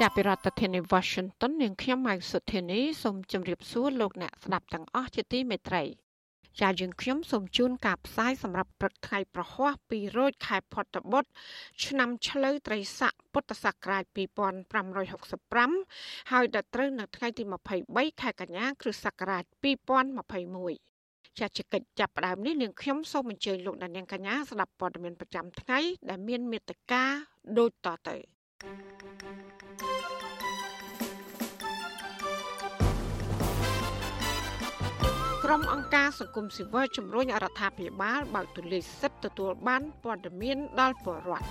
ចាប់ពីរដ្ឋធានី Washington នាងខ្ញុំម៉ៅសុធានីសូមជម្រាបសួរលោកអ្នកស្ដាប់ទាំងអស់ជាទីមេត្រីចាយើងខ្ញុំសូមជូនការផ្សាយសម្រាប់ព្រឹកថ្ងៃប្រហ័ស2រោចខែផុតបុត្រឆ្នាំឆ្លូវត្រីស័កពុទ្ធសករាជ2565ហើយដល់ត្រូវនៅថ្ងៃទី23ខែកញ្ញាគ្រិស្តសករាជ2021ជាកិច្ចចាប់ផ្ដើមនេះនាងខ្ញុំសូមអញ្ជើញលោកអ្នកនាងកញ្ញាស្ដាប់ព័ត៌មានប្រចាំថ្ងៃដែលមានមេត្តាដូចតទៅ thank you ក្រុមអង្គការសង្គមស៊ីវិលជំរុញរដ្ឋាភិបាលបើកទូលាយសិទ្ធិទទួលបានព័ត៌មានដល់ពលរដ្ឋ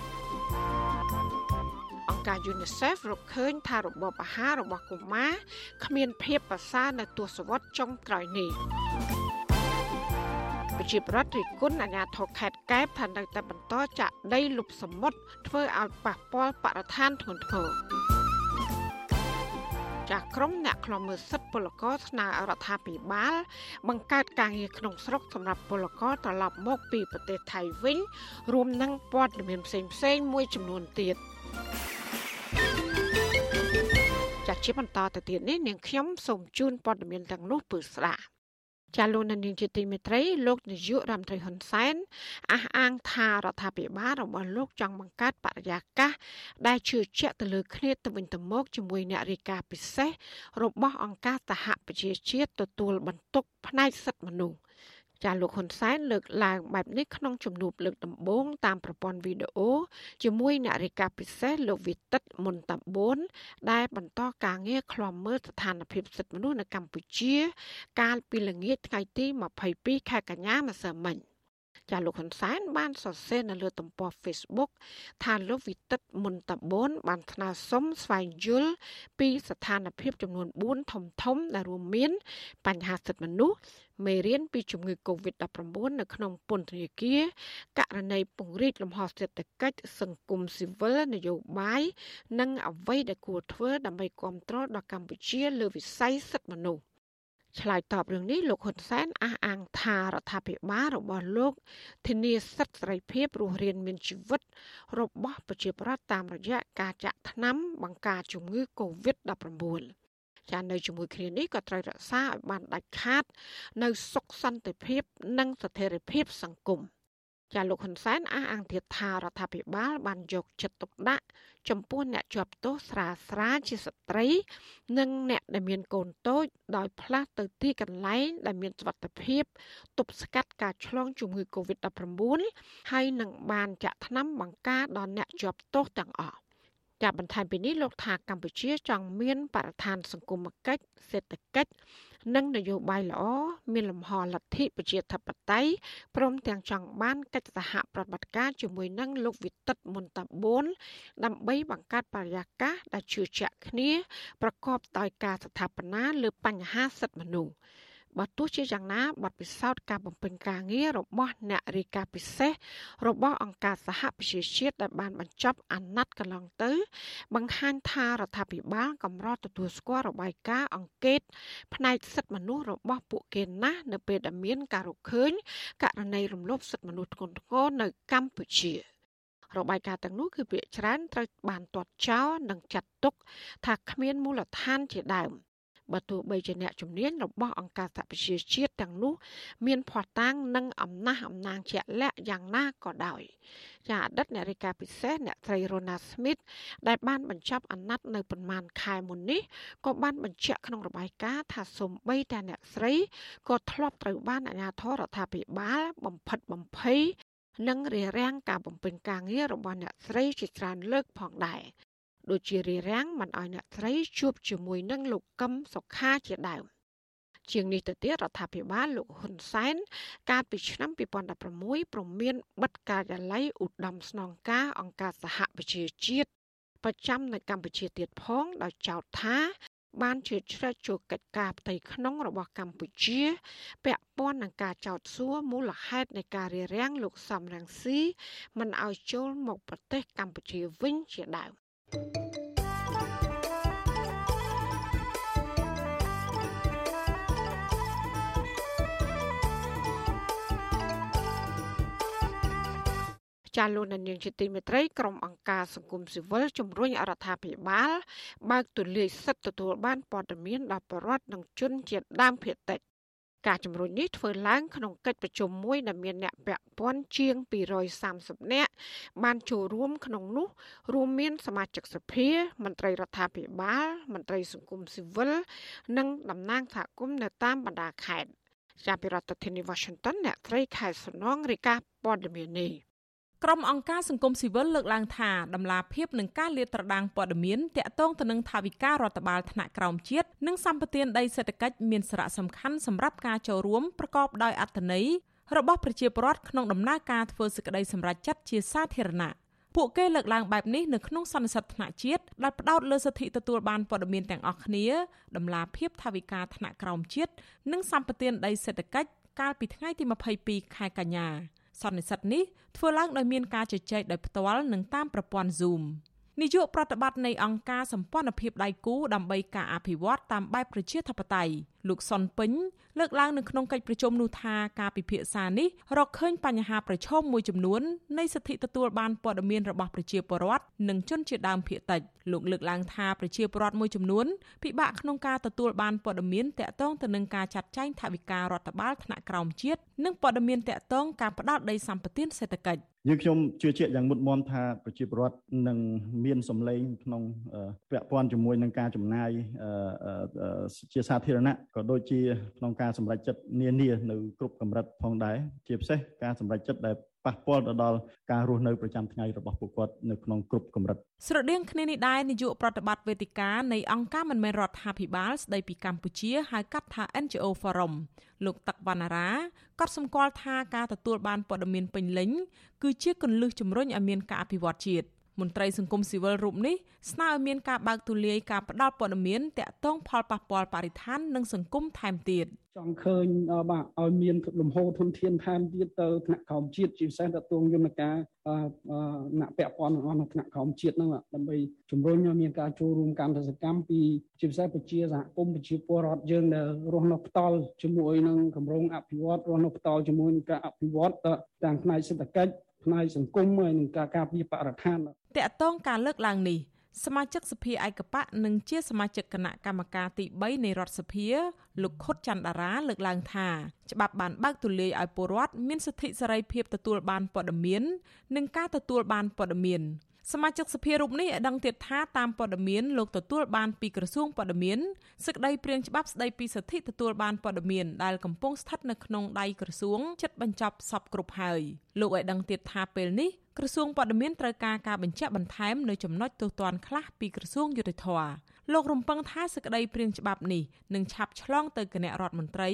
អង្គការ UNICEF រកឃើញថារបបអាហាររបស់កុមារគ្មានភាពប្រសើរនៅទសវត្សរ៍ចុងក្រោយនេះ ប្រជាប្រដ្ឋរិគុណអាញាធរខេត្តកែបថានៅតែបន្តចាក់ដីលុបសមុទ្រធ្វើឲ្យប៉ះពាល់បរិស្ថានធ្ងន់ធ្ងរចាស់ក្រុមអ្នកខ្លំមើលសិទ្ធិពលករស្នើរដ្ឋាភិបាល បង្កើតការងារក្នុងស្រុកសម្រាប់ពលករត្រឡប់មកពីប្រទេសថៃវិញ រួមនឹងព័ត៌មានផ្សេងផ្សេងមួយចំនួនទៀតចាត់ជាបន្តទៅទៀតនេះនាងខ្ញុំសូមជូនព័ត៌មានទាំងនោះពឺស្ដាប់ ចាលោកនាងជាទីមេត្រីលោកនាយករដ្ឋមន្ត្រីហ៊ុនសែនអះអាងថារដ្ឋាភិបាលរបស់លោកចង់បង្កើតបរិយាកាសដែលជឿជាក់ទៅលើគ្នាទៅវិញទៅមកជាមួយអ្នករាយការណ៍ពិសេសរបស់អង្គការសហប្រជាជាតិទទួលបន្ទុកផ្នែកសិទ្ធិមនុស្ស ចាលោកហ៊ុនសែនលើកឡើងបែបនេះក្នុងជំនួបលើកដំបូងតាមប្រព័ន្ធវីដេអូជាមួយអ្នករាយការណ៍ពិសេសលោកវិទិតមុនតាបួនដែលបន្តការងារឃ្លាំមើលស្ថានភាពសិទ្ធិមនុស្សនៅកម្ពុជា កាលពីល្ងាចថ្ងៃទី22ខែកញ្ញាម្សិលមិញ ចាលោកហ៊ុនសែនបានសរសេរនៅលើទំព័រ Facebook ថាលោកវិទិតមុនតបូនបានថ្នើសុំស្វែងយល់ពីស្ថានភាពចំនួន4ធំធំដែលរួមមាន បញ្ហាសិទ្ធិមនុស្សមេរៀនពីជំងឺ Covid-19 នៅក្នុងពន្ធនាគារករណីពង្រីកលំហសេដ្ឋកិច្ចសង្គមស៊ីវិលនយោបាយនិងអ្វីដែលគួរធ្វើដើម្បីគ្រប់គ្រងដល់កម្ពុជាលើវិស័យសិទ្ធិមនុស្ស ឆ្លើយតបរឿងនេះលោកហ៊ុនសែនអះអាងថារដ្ឋាភិបាលរបស់លោកធានាសិទ្ធិសេរីភាពរស់រានមានជីវិត របស់ប្រជាពលរដ្ឋតាមរយៈការចាក់ថ្នាំបង្ការជំងឺ Covid-19 ចានៅជាមួយគ្នានេះក៏ត្រូវរក្សាឲ្យបានដាច់ខាត នៅសុខសន្តិភាព និងស្ថិរភាពសង្គម។ ចាលោកហ៊ុនសែនអះអាងទៀតថារដ្ឋាភិបាលបានយកចិត្តទុកដាក់ចំពោះអ្នកជាប់ទោសស្រាលស្រាលជាស្ត្រី និងអ្នកដែលមានកូនតូចដោយផ្លាស់ទៅទីកន្លែងដែលមានសុវត្ថិភាពទប់ស្កាត់ការឆ្លងជំងឺ Covid-19 ហើយនឹងបានចាក់ថ្នាំបង្ការដល់អ្នកជាប់ទោសទាំងអស់ ចាបន្ថែមពីនេះលោកថាកម្ពុជាចង់មានបរិស្ថានសង្គមគិច្ចសេដ្ឋកិច្ចនិងនយោបាយល្អមានលំហលទ្ធិប្រជាធិបតេយ្យព្រមទាំងចង់បានកិច្ចសហប្រតិបត្តិការជាមួយនឹងលោកវិទិតមុនតាបួនដើម្បីបង្កើតបរិយាកាសដែលជឿជាក់គ្នា ប្រកបដោយការស្ថាបនាលើបញ្ហាសិទ្ធិមនុស្ស បើទោះជាយ៉ាងណាបទពិសោធន៍ការបំពេញការងាររបស់អ្នករាយការណ៍ពិសេសរបស់អង្គការសហប្រជាជាតិដែលបានបញ្ចប់អាណត្តិកន្លងទៅ បង្ហាញថារដ្ឋាភិបាលកម្រទទួលស្គាល់របាយការណ៍អង្កេត ផ្នែកសិទ្ធិមនុស្សរបស់ពួកគេណាស់នៅពេលដែលមានការរកឃើញករណីរំលោភសិទ្ធិមនុស្សធ្ងន់ធ្ងរនៅកម្ពុជារបាយការណ៍ទាំងនោះគឺភាគច្រើនត្រូវបានទាត់ចោលនិងចាត់ទុក ថាគ្មានមូលដ្ឋានជាដើម បើទោះបីជាអ្នកជំនាញរបស់អង្គការសហប្រជាជាតិទាំងនោះ មានភ័ស្តុតាងនិងអំណះអំណាងជាក់លាក់យ៉ាងណាក៏ដោយចាអតីតអ្នករាយការណ៍ពិសេសអ្នកស្រី Rona Smith ដែលបានបញ្ចប់អាណត្តិនៅប្រមាណខែមុននេះក៏បានបញ្ជាក់ក្នុងរបាយការណ៍ថាសូម្បីតែអ្នកស្រីក៏ធ្លាប់ត្រូវបានអាជ្ញាធររដ្ឋាភិបាល បំផិតបំភ័យនិងរារាំងការបំពេញការងាររបស់អ្នកស្រីជាច្រើនលើកផងដែរ ដូចជារារាំងមិនឲ្យអ្នកស្រីជួបជាមួយនឹងលោកកឹមសុខាជាដើមជាងនេះទៅទៀតរដ្ឋាភិបាលលោកហ៊ុនសែនកាលពីឆ្នាំ2016ព្រមានបិទការិយាល័យឧត្តមស្នងការអង្គការសហប្រជាជាតិប្រចាំនៅកម្ពុជាទៀតផងដោយចោទថា បានជ្រៀតជ្រែកចូលកិច្ចការផ្ទៃក្នុងរបស់កម្ពុជា ពាក់ព័ន្ធនឹងការចោទសួរមូលហេតុនៃការរារាំងលោកសំរងស៊ីមិនឲ្យចូលមកប្រទេសកម្ពុជាវិញជាដើម ចាលោកនាងជាទីមេត្រីក្រុមអង្គការសង្គមស៊ីវិលជំរុញរដ្ឋាភិបាលបើកទូលាយសិទ្ធិទទួលបានព័ត៌មានដល់ប្រជាពលរដ្ឋនិងជនជាតិដើមភាគតិច ការជំរុញនេះធ្វើឡើងក្នុងកិច្ចប្រជុំមួយដែលមានអ្នកពាក់ព័ន្ធជាង230នាក់បានចូលរួមក្នុងនោះរួមមានសមាជិកសភាមន្ត្រីរដ្ឋាភិបាលមន្ត្រីសង្គមស៊ីវិលនិងតំណាងសហគមន៍នៅតាមបណ្ដាខេត្តជាពីរដ្ឋធានី Washington អ្នកត្រីខែសំណងរាយការណ៍ព័ត៌មាននេះ ក្រុមអង្គការសង្គមស៊ីវិលលើកឡើងថាដំណាភាពនឹងការលាតត្រដាងព័ត៌មានតាក់ទងទៅនឹងថាវិការរដ្ឋបាលថ្នាក់ក្រោមជាតិនិងសម្បទានដីសេដ្ឋកិច្ចមានសារៈសំខាន់សម្រាប់ការចូលរួមប្រកបដោយអត្ថន័យរបស់ប្រជាពលរដ្ឋក្នុងដំណើរការធ្វើសេចក្តីសម្រេចចិត្តជាសាធារណៈពួកគេលើកឡើងបែបនេះនៅក្នុងសន្និសីទថ្នាក់ជាតិដែលផ្ដោតលើសិទ្ធិទទួលបានព័ត៌មានទាំងអស់គ្នាដំណាភាពថាវិការថ្នាក់ក្រោមជាតិនិងសម្បទានដីសេដ្ឋកិច្ចកាលពីថ្ងៃទី22ខែកញ្ញា សន្និសីទនេះធ្វើឡើងដោយមានការជជែកដោយផ្ទាល់និងតាមប្រព័ន្ធ Zoom នាយកប្រតិបត្តិនៃអង្គការសម្ព័ន្ធភាពដៃគូដើម្បីការអភិវឌ្ឍតាមបែបប្រជាធិបតេយ្យ លោកសុនពេញលើកឡើងនៅក្នុងកិច្ចប្រជុំនោះថាការពិភាក្សានេះរកឃើញបញ្ហាប្រឈមមួយចំនួននៃសិទ្ធិទទួលបានព័ត៌មានរបស់ប្រជាពលរដ្ឋនិងជនជាដើមភាគតិចលោកលើកឡើងថាប្រជាពលរដ្ឋមួយចំនួនពិបាកក្នុងការទទួលបានព័ត៌មានតាក់ទងទៅនឹងការចាត់ចែងថវិការដ្ឋបាលថ្នាក់ក្រោមជាតិនិងព័ត៌មានតាក់ទងការផ្ដាល់ដីសម្បត្តិសេដ្ឋកិច្ចយើងខ្ញុំជឿជាក់យ៉ាងមុតមមថាប្រជាពលរដ្ឋនឹងមានសម្លេងក្នុងពាក់ព័ន្ធជាមួយនឹងការចំណាយជាសាធារណៈក៏ដូចជាក្នុងការសម្រេចចិត្តនានានៅគ្រប់កម្រិតផងដែរជាពិសេសការសម្រេចចិត្តដែលប៉ះពាល់ទៅដល់ការរស់នៅប្រចាំថ្ងៃរបស់ពួកគាត់នៅក្នុងគ្រប់កម្រិតស្រដៀងគ្នានេះដែរនាយកប្រតិបត្តិវេទិកានៃអង្គការមិនមែនរដ្ឋាភិបាលស្ដីពីកម្ពុជាហៅកាត់ថា NGO Forum លោកតឹកវណ្ណារាក៏សម្គាល់ថាការទទួលបានព័ត៌មានពេញលេញគឺជាគន្លឹះជំរុញឲ្យមានការអភិវឌ្ឍជាតិ មន្ត្រីសង្គមស៊ីវិលរូបនេះស្នើឲ្យមានការបើកទូលាយការផ្តល់ព័ត៌មានតាក់ទងផលប៉ះពាល់បរិស្ថាននិងសង្គមថែមទៀតចង់ឃើញបាទឲ្យមានលំហូរធនធានថែមទៀតទៅថ្នាក់ក្រោមជាតិជាពិសេសទៅទងយន្តការអ្នកពាក់ព័ន្ធរបស់ថ្នាក់ក្រោមជាតិហ្នឹងដើម្បីជំរុញឲ្យមានការចូលរួមកម្មសកម្មពីជាពិសេសប្រជាសហគមន៍ប្រជាពលរដ្ឋយើងដែលរស់នៅផ្ទាល់ជាមួយនឹងគម្រោងអភិវឌ្ឍរស់នៅផ្ទាល់ជាមួយនឹងការអភិវឌ្ឍទាំងផ្នែកសេដ្ឋកិច្ចផ្នែកសង្គមហើយនឹងការការពារបរិស្ថាន តកតងការលើកឡើងនេះសមាជិកសភាឯកបៈនិងជាសមាជិកគណៈកម្មការទី3នៃរដ្ឋសភាលោកខុតច័ន្ទតារាលើកឡើងថាច្បាប់បានបើកទូលាយឲ្យពលរដ្ឋមានសិទ្ធិសេរីភាពទទួលបានព័ត៌មាន និងការទទួលបានព័ត៌មានសមាជិកសភារូបនេះឲ្យដឹងទៀតថាតាមព័ត៌មានលោកទទួលបានពីក្រសួងព័ត៌មានសេចក្តីព្រាងច្បាប់ស្តីពីសិទ្ធិទទួលបានព័ត៌មានដែលកំពុងស្ថិតនៅក្នុងដៃក្រសួងជិតបញ្ចប់សពគ្រប់ហើយលោកឲ្យដឹងទៀតថាពេលនេះ ក្រសួងព័ត៌មានត្រូវការការបញ្ជាក់បន្ថែមនៅចំណុចទោសទណ្ឌខ្លះពីក្រសួងយុតិធធលោករំពឹងថាសេចក្តីព្រាងច្បាប់នេះនឹងឆាប់ឆ្លងទៅគណៈរដ្ឋមន្ត្រី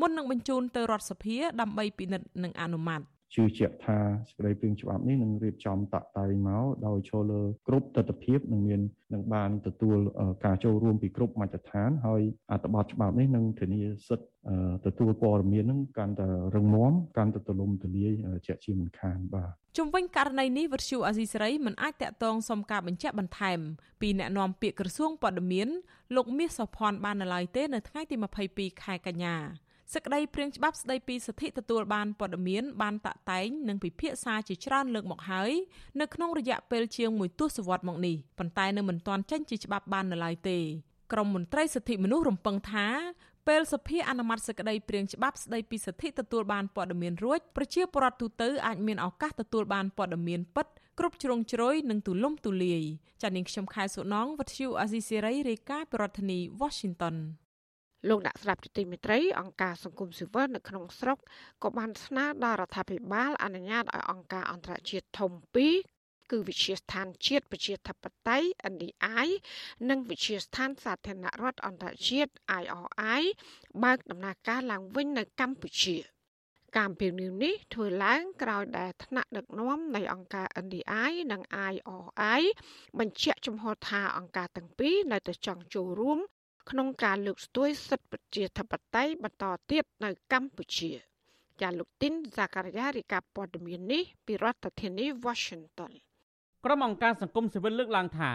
មុននឹងបញ្ជូនទៅរដ្ឋសភាដើម្បីពិនិត្យនិងអនុម័ត ជឿជាក់ថាសេចក្តីព្រាងច្បាប់នេះនឹងរៀបចំតាក់តែងមកដោយចូលលើគ្រប់ទស្សនវិជ្ជានឹងមាននឹងបានទទួលការចូលរួមពីគ្រប់មជ្ឈដ្ឋានហើយអត្ថបទច្បាប់នេះនឹងធានាសិទ្ធិទទួលព័ត៌មាននឹងកាន់តែរឹងមាំកាន់តែទូលំទូលាយជាក់ជាមិនខានបាទជុំវិញករណីនេះវិទ្យុអាស៊ីសេរីមិនអាចតាក់ទងសុំការបញ្ជាក់បន្ថែមពីអ្នកនាំពាក្យក្រសួងព័ត៌មានលោកមាសសុភ័ណ្ឌបាននៅឡើយទេនៅថ្ងៃទី22ខែកញ្ញា សេចក្តីព្រាងច្បាប់ស្តីពីសិទ្ធិទទួលបានព័ត៌មានបានតាក់តែងនិងពិភាក្សាជាច្រើនលើកមកហើយនៅក្នុងរយៈពេលជាងមួយទសវត្សរ៍មកនេះប៉ុន្តែនៅមិនទាន់ចេញជាច្បាប់បាននៅឡើយទេក្រមមន្ត្រីសិទ្ធិមនុស្សរំពឹងថាពេលសភាអនុម័តសេចក្តីព្រាងច្បាប់ស្តីពីសិទ្ធិទទួលបានព័ត៌មានរួចប្រជាពលរដ្ឋទូទៅអាចមានឱកាសទទួលបានព័ត៌មានពិតគ្រប់ជ្រុងជ្រោយនិងទូលំទូលាយចា៎នាងខ្ញុំខែសុណងវັດឈូអាស៊ីសេរីរាយការណ៍ពីរដ្ឋធានី Washington លោកដាក់ស្ដាប់ទទីមេត្រីអង្គការសង្គមស៊ីវិលនៅក្នុងស្រុកក៏បានស្នើដល់រដ្ឋាភិបាលអនុញ្ញាតឲ្យអង្គការអន្តរជាតិធំពីរគឺវិជាស្ថានជាតិប្រជាធិបតេយ្យ NDI និងវិជាស្ថានសាធារណរដ្ឋអន្តរជាតិ IRI បើកដំណើរការឡើងវិញនៅកម្ពុជាការពីនីនេះធ្វើឡើងក្រោយដែលថ្នាក់ដឹកនាំនៃអង្គការ NDI និង IRI បញ្ជាក់ចំហថាអង្គការទាំងពីរនៅតែចង់ចូលរួម ក្នុងការលើកស្ទួយសិទ្ធិប្រជាធិបតេយ្យបន្តទៀតនៅកម្ពុជាចាលោកទីនសាការីយ៉ារីកាព័ត៌មាននេះពីរដ្ឋធានី Washington ក្រុមអង្គការសង្គមស៊ីវិលលើកឡើងថា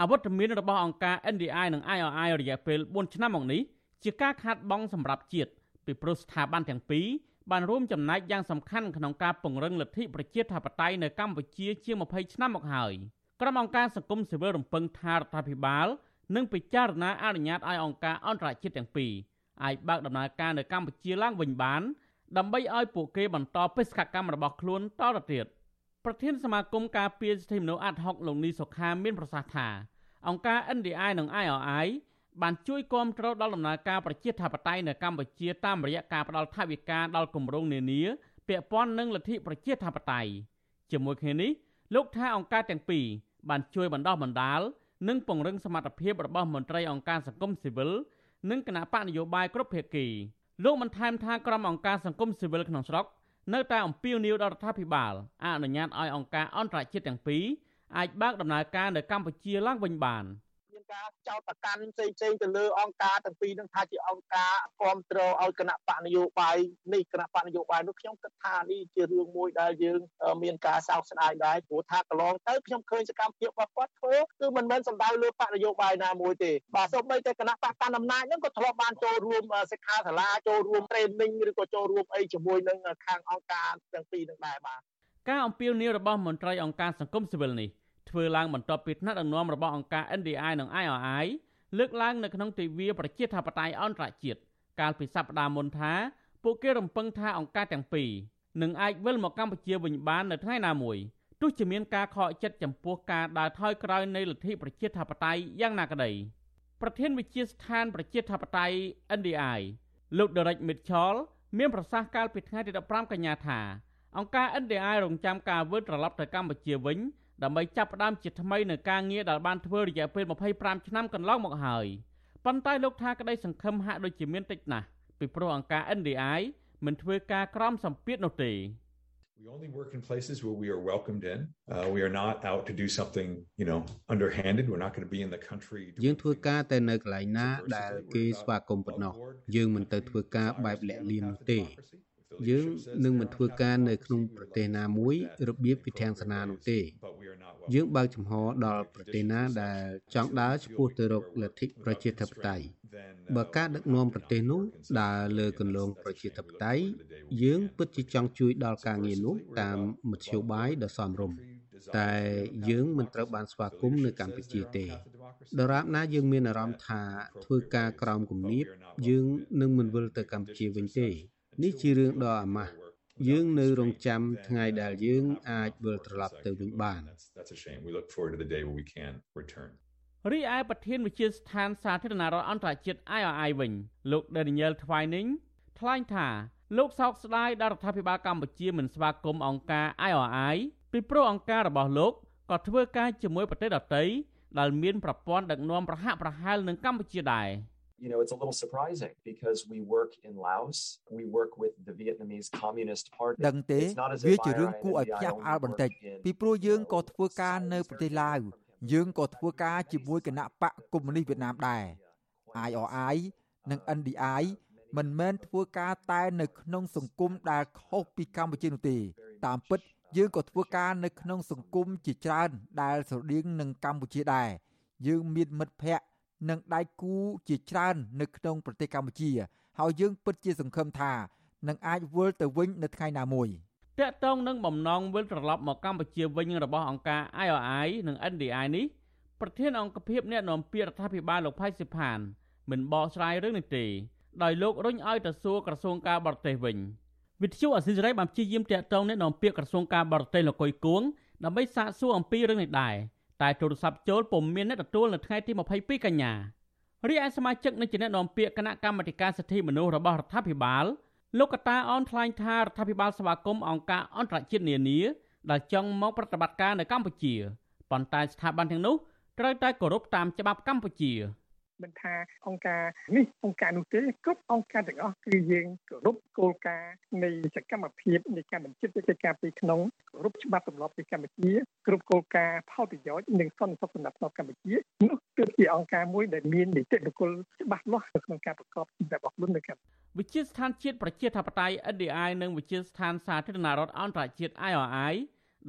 អវត្តមានរបស់អង្គការ NDI និង IRI រយៈពេល4ឆ្នាំមកនេះជាការខាតបង់សម្រាប់ជាតិពីព្រោះស្ថាប័នទាំងពីរបានរួមចំណែកយ៉ាងសំខាន់ក្នុងការពង្រឹងលទ្ធិប្រជាធិបតេយ្យនៅកម្ពុជាជាង20ឆ្នាំមកហើយក្រុមអង្គការសង្គមស៊ីវិលរំពឹងថារដ្ឋាភិបាល នឹងពិចារណាអនុញ្ញាតឲ្យអង្គការអន្តរជាតិទាំងពីរអាចបើកដំណើរការនៅកម្ពុជាឡើងវិញបាន ដើម្បីឲ្យពួកគេបន្តបេសកកម្មរបស់ខ្លួនតទៅទៀតប្រធានសមាគមការពារសិទ្ធិមនុស្សអាត់ហុកលោកនីសុខាមានប្រសាសន៍ថាអង្គការ NDI និង IRI បានជួយគាំទ្រដល់ដំណើរការប្រជាធិបតេយ្យនៅកម្ពុជាតាមរយៈការផ្តល់ថវិកាដល់គម្រោងនានាពាក់ព័ន្ធនឹងលទ្ធិប្រជាធិបតេយ្យជាមួយគ្នានេះលោកថាអង្គការទាំងពីរបានជួយបណ្ដោះបណ្ដាល និងពង្រឹងសមត្ថភាពរបស់មន្ត្រីអង្គការសង្គមស៊ីវិលនិងគណៈបកនយោបាយគ្រប់ភាគីលោកបានថែមថាក្រុមអង្គការសង្គមស៊ីវិលក្នុងស្រុកនៅតែអំពាវនាវដល់រដ្ឋាភិបាលអនុញ្ញាតឲ្យអង្គការអន្តរជាតិទាំងពីរអាចបើកដំណើរការនៅកម្ពុជាឡើងវិញបាន។ ការចោទប្រកាន់ផ្សេងផ្សេងទៅលើអង្គការទាំងពីរនឹងថាជាអង្គការគ្រប់គ្រងឲ្យគណៈបកនយោបាយនេះគណៈបកនយោបាយនោះខ្ញុំគិតថានេះជារឿងមួយដែលយើងមានការសោកស្ដាយដែរព្រោះថាកន្លងទៅខ្ញុំឃើញសកម្មភាពរបស់គាត់ធ្វើគឺមិនមែនសំដៅលើបកនយោបាយណាមួយទេបាទសូម្បីតែគណៈបកកាន់អំណាចហ្នឹងក៏ធ្លាប់បានចូលរួមសិក្ខាសាលាចូលរួម training ឬក៏ចូលរួមអីជាមួយនឹងខាងអង្គការទាំងពីរនឹងដែរបាទការអំពាវនាវរបស់មន្ត្រីអង្គការសង្គមស៊ីវិលនេះ ធ្វើឡើងបន្ទាប់ពីថ្នាក់ដឹកនាំរបស់អង្គការ NDI និង IRI លើកឡើងនៅក្នុងទិវាប្រជាធិបតេយ្យអន្តរជាតិកាលពីសប្តាហ៍មុនថាពួកគេរំពឹងថាអង្គការទាំងពីរនឹងអាចវិលមកកម្ពុជាវិញបាននៅថ្ងៃណាមួយទោះជាមានការខកចិត្តចំពោះការដើរថយក្រោយនៃលទ្ធិប្រជាធិបតេយ្យយ៉ាងណាក្តីប្រធានវិជាស្ថានប្រជាធិបតេយ្យ NDI លោក Derek Mitchell មានប្រសាសន៍កាលពីថ្ងៃទី15កញ្ញាថាអង្គការ NDI រងចាំការវិលត្រឡប់ទៅកម្ពុជាវិញ ដើម្បីចាប់ផ្ដើមជាថ្មីនៅការងារដែលបានធ្វើរយៈពេល25ឆ្នាំកន្លងមកហើយប៉ុន្តែលោកថាក្តីសង្ឃឹមហាក់ដូចជាមានតិចណាស់ពីព្រោះអង្គការ NDI មិនធ្វើការក្រមសម្ពាធនោះទេ We only work in places where we are welcomed in. Uh, we are not out to do something, you know, underhanded. We're not going to be in the country យើងធ្វើការតែនៅកន្លែងណាដែលគេស្វាគមន៍ប៉ុណ្ណោះយើងមិនទៅធ្វើការបែបលាក់លៀមនោះទេ យើងនឹងមិនធ្វើការនៅក្នុងប្រទេសណាមួយរបៀបវិធានសាសនានោះទេ យើងបើកចំហដល់ប្រទេសណាដែលចង់ដើរឆ្ពោះទៅរកលទ្ធិប្រជាធិបតេយ្យបើការដឹកនាំប្រទេសនោះដើរលើគន្លងប្រជាធិបតេយ្យយើងពិតជាចង់ជួយដល់ការងារនោះតាមមធ្យោបាយដ៏សមរម្យតែយើងមិនត្រូវបានស្វាគមន៍នៅកម្ពុជាទេដរាបណាយើងមានអារម្មណ៍ថាធ្វើការក្រោមគំនាបយើងនឹងមិនវិលទៅកម្ពុជាវិញទេ នេះជារឿងដ៏អាម៉ាស់យើងនៅរងចាំថ្ងៃដែលយើងអាចវិលត្រឡប់ទៅវិញបានរីឯប្រធានវិជាស្ថានសាធារណរដ្ឋអន្តរជាតិ IRI វិញលោក Daniel Twining ថ្លែងថាលោកសោកស្ដាយដល់រដ្ឋាភិបាលកម្ពុជាមិនស្វាគមន៍អង្គការ IRI ពីព្រោះអង្គការរបស់លោកក៏ធ្វើការជាមួយប្រទេសដទៃដែលមានប្រព័ន្ធដឹកនាំប្រហាក់ប្រហែលនឹងកម្ពុជាដែរ។ you know, it's a little surprising because we work in Laos, we work with the Vietnamese Communist Party. ដឹងទេវាជារឿងគួរឲ្យភ្ញាក់ផ្អើលបន្តិចពីព្រោះយើងក៏ធ្វើការនៅប្រទេសឡាវយើងក៏ធ្វើការជាមួយគណៈបកកុម្មុយនីសវៀតណាមដែរ IRI និង NDI មិនមែនធ្វើការតែនៅក្នុងសង្គមដែលខុសពីកម្ពុជានោះទេ តាមពិតយើងក៏ធ្វើការនៅក្នុងសង្គមជាច្រើនដែលស្រដៀងនឹងកម្ពុជាដែរយើងមានមិត្តភ័ក្តិ និងដៃគូជាច្រើននៅក្នុងប្រទេសកម្ពុជា ហើយយើងពិតជាសង្ឃឹមថានឹងអាចវិលទៅវិញនៅថ្ងៃណាមួយតកតងនឹងបំណងវិលត្រឡប់មកកម្ពុជាវិញរបស់អង្គការ IRI និង NDI នេះប្រធានអង្គភិបអ្នកនាំពាក្យរដ្ឋាភិបាលលោកផៃសិផាន មិនបកស្រាយរឿងនេះទេដោយលោករុញឲ្យទៅសួរក្រសួងការបរទេសវិញវិទ្យុអស៊ីសេរីបានព្យាយាមតាក់ទងអ្នកនាំពាក្យក្រសួងការបរទេសលោកកុយគួងដើម្បីសាកសួរអំពីរឿងនេះដែរ តែទូរស័ព្ទចូលពុំមានអ្នកទទួលនៅថ្ងៃទី22កញ្ញារីឯសមាជិកនៃជាអ្នកនាំពាក្យគណៈកម្មាធិការសិទ្ធិមនុស្សរបស់រដ្ឋាភិបាលលោកកតាអនថ្លែងថារដ្ឋាភិបាលស្វាគមន៍អង្គការអន្តរជាតិនានាដែលចង់មកប្រតិបត្តិការនៅកម្ពុជាប៉ុន្តែស្ថាប័នទាំងនោះត្រូវតែគោរពតាមច្បាប់កម្ពុជា មិនថាអង្គការនេះអង្គការនោះទេគ្រប់អង្គការទាំងអស់គឺយើងគោរពគោលការណ៍នៃសកម្មភាពនៃការបញ្ជាកិច្ចការពីក្នុងគោរពច្បាប់ទម្លាប់ពីកម្ពុជាគ្រប់គោលការណ៍ផលប្រយោជន៍និងសន្តិសុខសម្រាប់កម្ពុជានោះគឺជាអង្គការមួយដែលមាននីតិបុគ្គលច្បាស់លាស់នៅក្នុងការប្រកបរបបខ្លួននៅកម្ពុជាវិជាស្ថានជាតិប្រជាធិបតេយ្យ NDI និងវិជាស្ថានសាធារណរដ្ឋអន្តរជាតិ IRI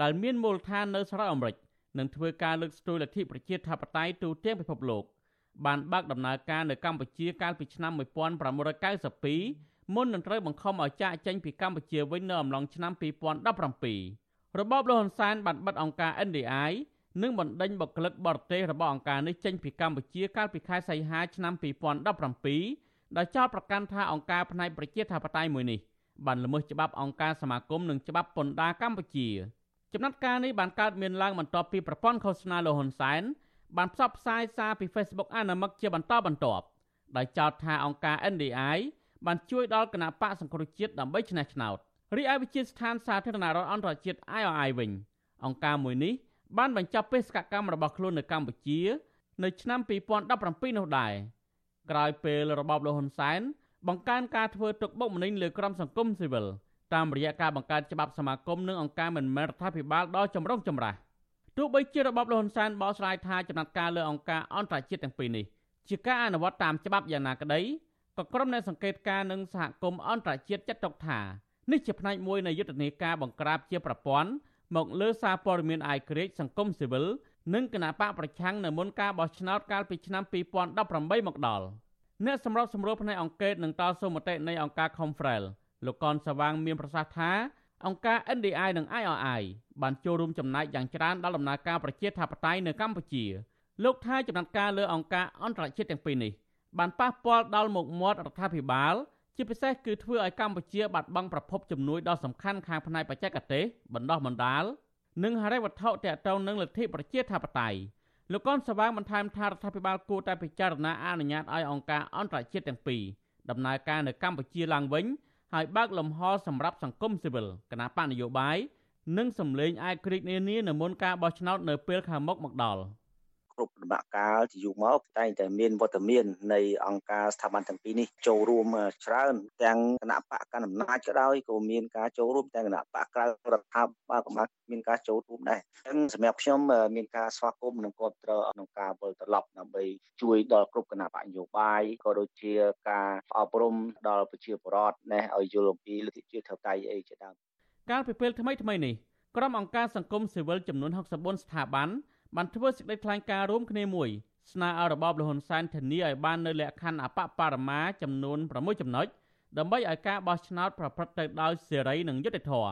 ដែលមានមូលដ្ឋាននៅសហរដ្ឋអាមេរិកនឹងធ្វើការលើកស្ទួយលទ្ធិប្រជាធិបតេយ្យទូទាំងពិភពលោក បានបើកដំណើរការនៅកម្ពុជាកាលពីឆ្នាំ1992មុននឹងត្រូវបង្ខំឲ្យចាកចេញពីកម្ពុជាវិញនៅអំឡុងឆ្នាំ2017របបលហ៊ុនសែនបានបិទអង្គការ NDI និងបណ្ដេញបុគ្គលិកបរទេសរបស់អង្គការនេះចេញពីកម្ពុជាកាលពីខែសីហាឆ្នាំ2017ដោយចោទប្រកាន់ថាអង្គការផ្នែកប្រជាធិបតេយ្យមួយនេះបានល្មើសច្បាប់អង្គការសមាគមនិងច្បាប់ពន្ធដារកម្ពុជា ចំណាត់ការនេះបានកើតមានឡើងបន្ទាប់ពីប្រព័ន្ធឃោសនាលហ៊ុនសែន បានផ្សព្វផ្សាយសារពី Facebook អាណាមិកជាបន្តបន្ទាប់ដោយចោទថាអង្គការ NDI បានជួយដល់គណៈបកសង្គ្រោះជាតិដើម្បីឈ្នះឆ្នោតរីឯវិជាស្ថានសាធារណរដ្ឋអន្តរជាតិ IOI វិញអង្គការមួយនេះបានបញ្ចប់បេសកកម្មរបស់ខ្លួននៅកម្ពុជា នៅឆ្នាំ2017នោះដែរក្រោយពេលរបបលហ៊ុនសែនបង្កើនការធ្វើទុកបុកម្នេញលើក្រុមសង្គមស៊ីវិលតាមរយៈការបង្កើតច្បាប់សមាគមនិងអង្គការមិនមែនរដ្ឋាភិបាលដ៏ចម្រុងចម្រាស់ ទោះបីជារបបលហ៊ុនសែនបោះស្រាយថាចំណាត់ការលើអង្គការអន្តរជាតិទាំងពីរនេះជាការអនុវត្តតាមច្បាប់យ៉ាងណាក្តីក៏ក្រុមអ្នកសង្កេតការណ៍និងសហគមន៍អន្តរជាតិចាត់ទុកថានេះជាផ្នែកមួយនៃយុទ្ធនាការបង្ក្រាបជាប្រព័ន្ធមកលើសារព័ត៌មានអាយក្រិចសង្គមស៊ីវិលនិងគណៈបកប្រឆាំងនៅមុនការបោះឆ្នោតកាលពីឆ្នាំ2018មកដល់អ្នកសម្របសម្រួលផ្នែកអង្គការនិងតស៊ូមតិនៃអង្គការ Confrel លោកកនសវាងមានប្រសាសន៍ថា អង្គការ NDI និង IRI បានចូលរួមចំណែកយ៉ាងច្រើនដល់ដំណើរការប្រជាធិបតេយ្យនៅកម្ពុជាលោកថាចំណាត់ការលើអង្គការអន្តរជាតិទាំងពីរនេះបានប៉ះពាល់ដល់មុខមាត់រដ្ឋាភិបាល ជាពិសេសគឺធ្វើឲ្យកម្ពុជាបាត់បង់ប្រភពជំនួយដ៏សំខាន់ខាងផ្នែកបច្ចេកទេសបណ្ដោះបណ្ដាលនិងហិរញ្ញវត្ថុទាក់ទងនឹងលទ្ធិប្រជាធិបតេយ្យលោកកនសវាងបន្ថែមថារដ្ឋាភិបាលគួរតែពិចារណាអនុញ្ញាតឲ្យអង្គការអន្តរជាតិទាំងពីរដំណើរការនៅកម្ពុជាឡើងវិញ ហើយបើកលំហសម្រាប់សង្គមស៊ីវិលគណៈបកនយោបាយនិងសម្លេងឯកក្រិចនានានៅមុនការបោះឆ្នោតនៅពេលខាងមុខមកដល់។ គ្រប់ដំណាក់កាលជាយូរមកតែងតែមានវត្តមាននៃអង្គការស្ថាប័នទាំងពីរនេះចូលរួមច្រើនទាំងគណៈបកកណ្ដាលអំណាចក៏ដោយក៏មានការចូលរួមទាំងគណៈបកក្រៅរដ្ឋាភិបាលក៏មានការចូលរួមដែរអញ្ចឹងសម្រាប់ខ្ញុំមានការស្វាគមន៍និងគ្រប់គ្រងក្នុងការវិលត្រឡប់ដើម្បីជួយដល់គ្រប់គណៈបកនយោបាយក៏ដូចជាការអប់រំដល់ប្រជាពលរដ្ឋណែឲ្យយល់អំពីលទ្ធិជាតិធិបតេយ្យអីជាដើមកាលពីពេលថ្មីថ្មីនេះក្រុមអង្គការសង្គមស៊ីវិលចំនួន64ស្ថាប័ន បានធ្វើសេចក្តីថ្លែងការណ៍រួមគ្នាមួយស្នើឲ្យរបបលហ៊ុនសែនធានាឲ្យបាននៅលក្ខខណ្ឌអបបរមាចំនួន6ចំណុចដើម្បីឲ្យការបោះឆ្នោតប្រព្រឹត្តទៅដោយសេរីនិងយុត្តិធម៌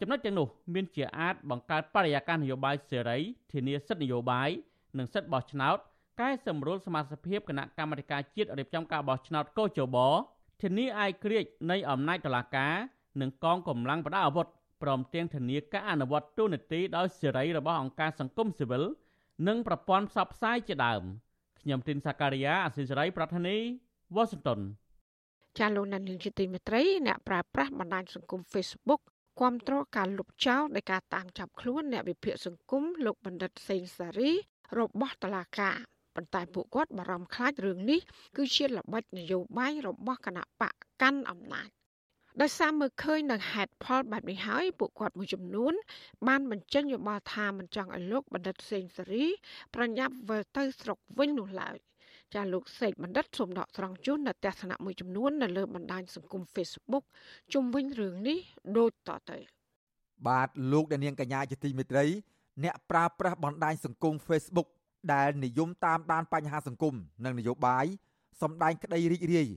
ចំណុចទាំងនោះមានជាអាចបង្កើតបរិយាកាសនយោបាយសេរីធានាសិទ្ធិនយោបាយនិងសិទ្ធិបោះឆ្នោតកែសម្រួលសមាជិកភាពគណៈកម្មាធិការជាតិរៀបចំការបោះឆ្នោតកោជបធានាឯករាជ្យនៃអំណាចតុលាការនិងកងកម្លាំងប្រដាប់អាវុធ ព្រមទាំងធានាការអនុវត្តទូនាទីដោយសេរីរបស់អង្គការសង្គមស៊ីវិលនិងប្រព័ន្ធផ្សព្វផ្សាយជាដើមខ្ញុំទីនសាការីយ៉ាអសិសរីប្រធានីវ៉ាស៊ីនតោនចាលោកនានីជាទីមេត្រីអ្នកប្រើប្រាស់បណ្ដាញសង្គម Facebook គាំទ្រការលុបចោលនៃការតាមចាប់ខ្លួនអ្នកវិភាគសង្គមលោកបណ្ឌិតសេងសារី របស់តឡាការប៉ុន្តែពួកគាត់បារម្ភខ្លាចរឿងនេះគឺជាល្បិចនយោបាយរបស់គណៈបកកាន់អំណាច ដោយសារមើលឃើញនៅហេតុផលបែបនេះហើយពួកគាត់មួយចំនួន បានបញ្ចេញយោបល់ថាមិនចង់ឲ្យលោកបណ្ឌិតសេងសេរី ប្រញាប់វិលទៅស្រុកវិញនោះឡើយចាលោកសេកបណ្ឌិតសូមដកស្រង់ជូននៅទស្សនៈមួយចំនួននៅលើបណ្ដាញសង្គម Facebook ជុំវិញរឿងនេះដូចតទៅបាទលោកអ្នកនាងកញ្ញាជាទីមេត្រី អ្នកប្រើប្រាស់បណ្ដាញសង្គម Facebook ដែលនិយមតាមដានបញ្ហាសង្គមនិងនយោបាយសម្ដែងក្តីរីករាយ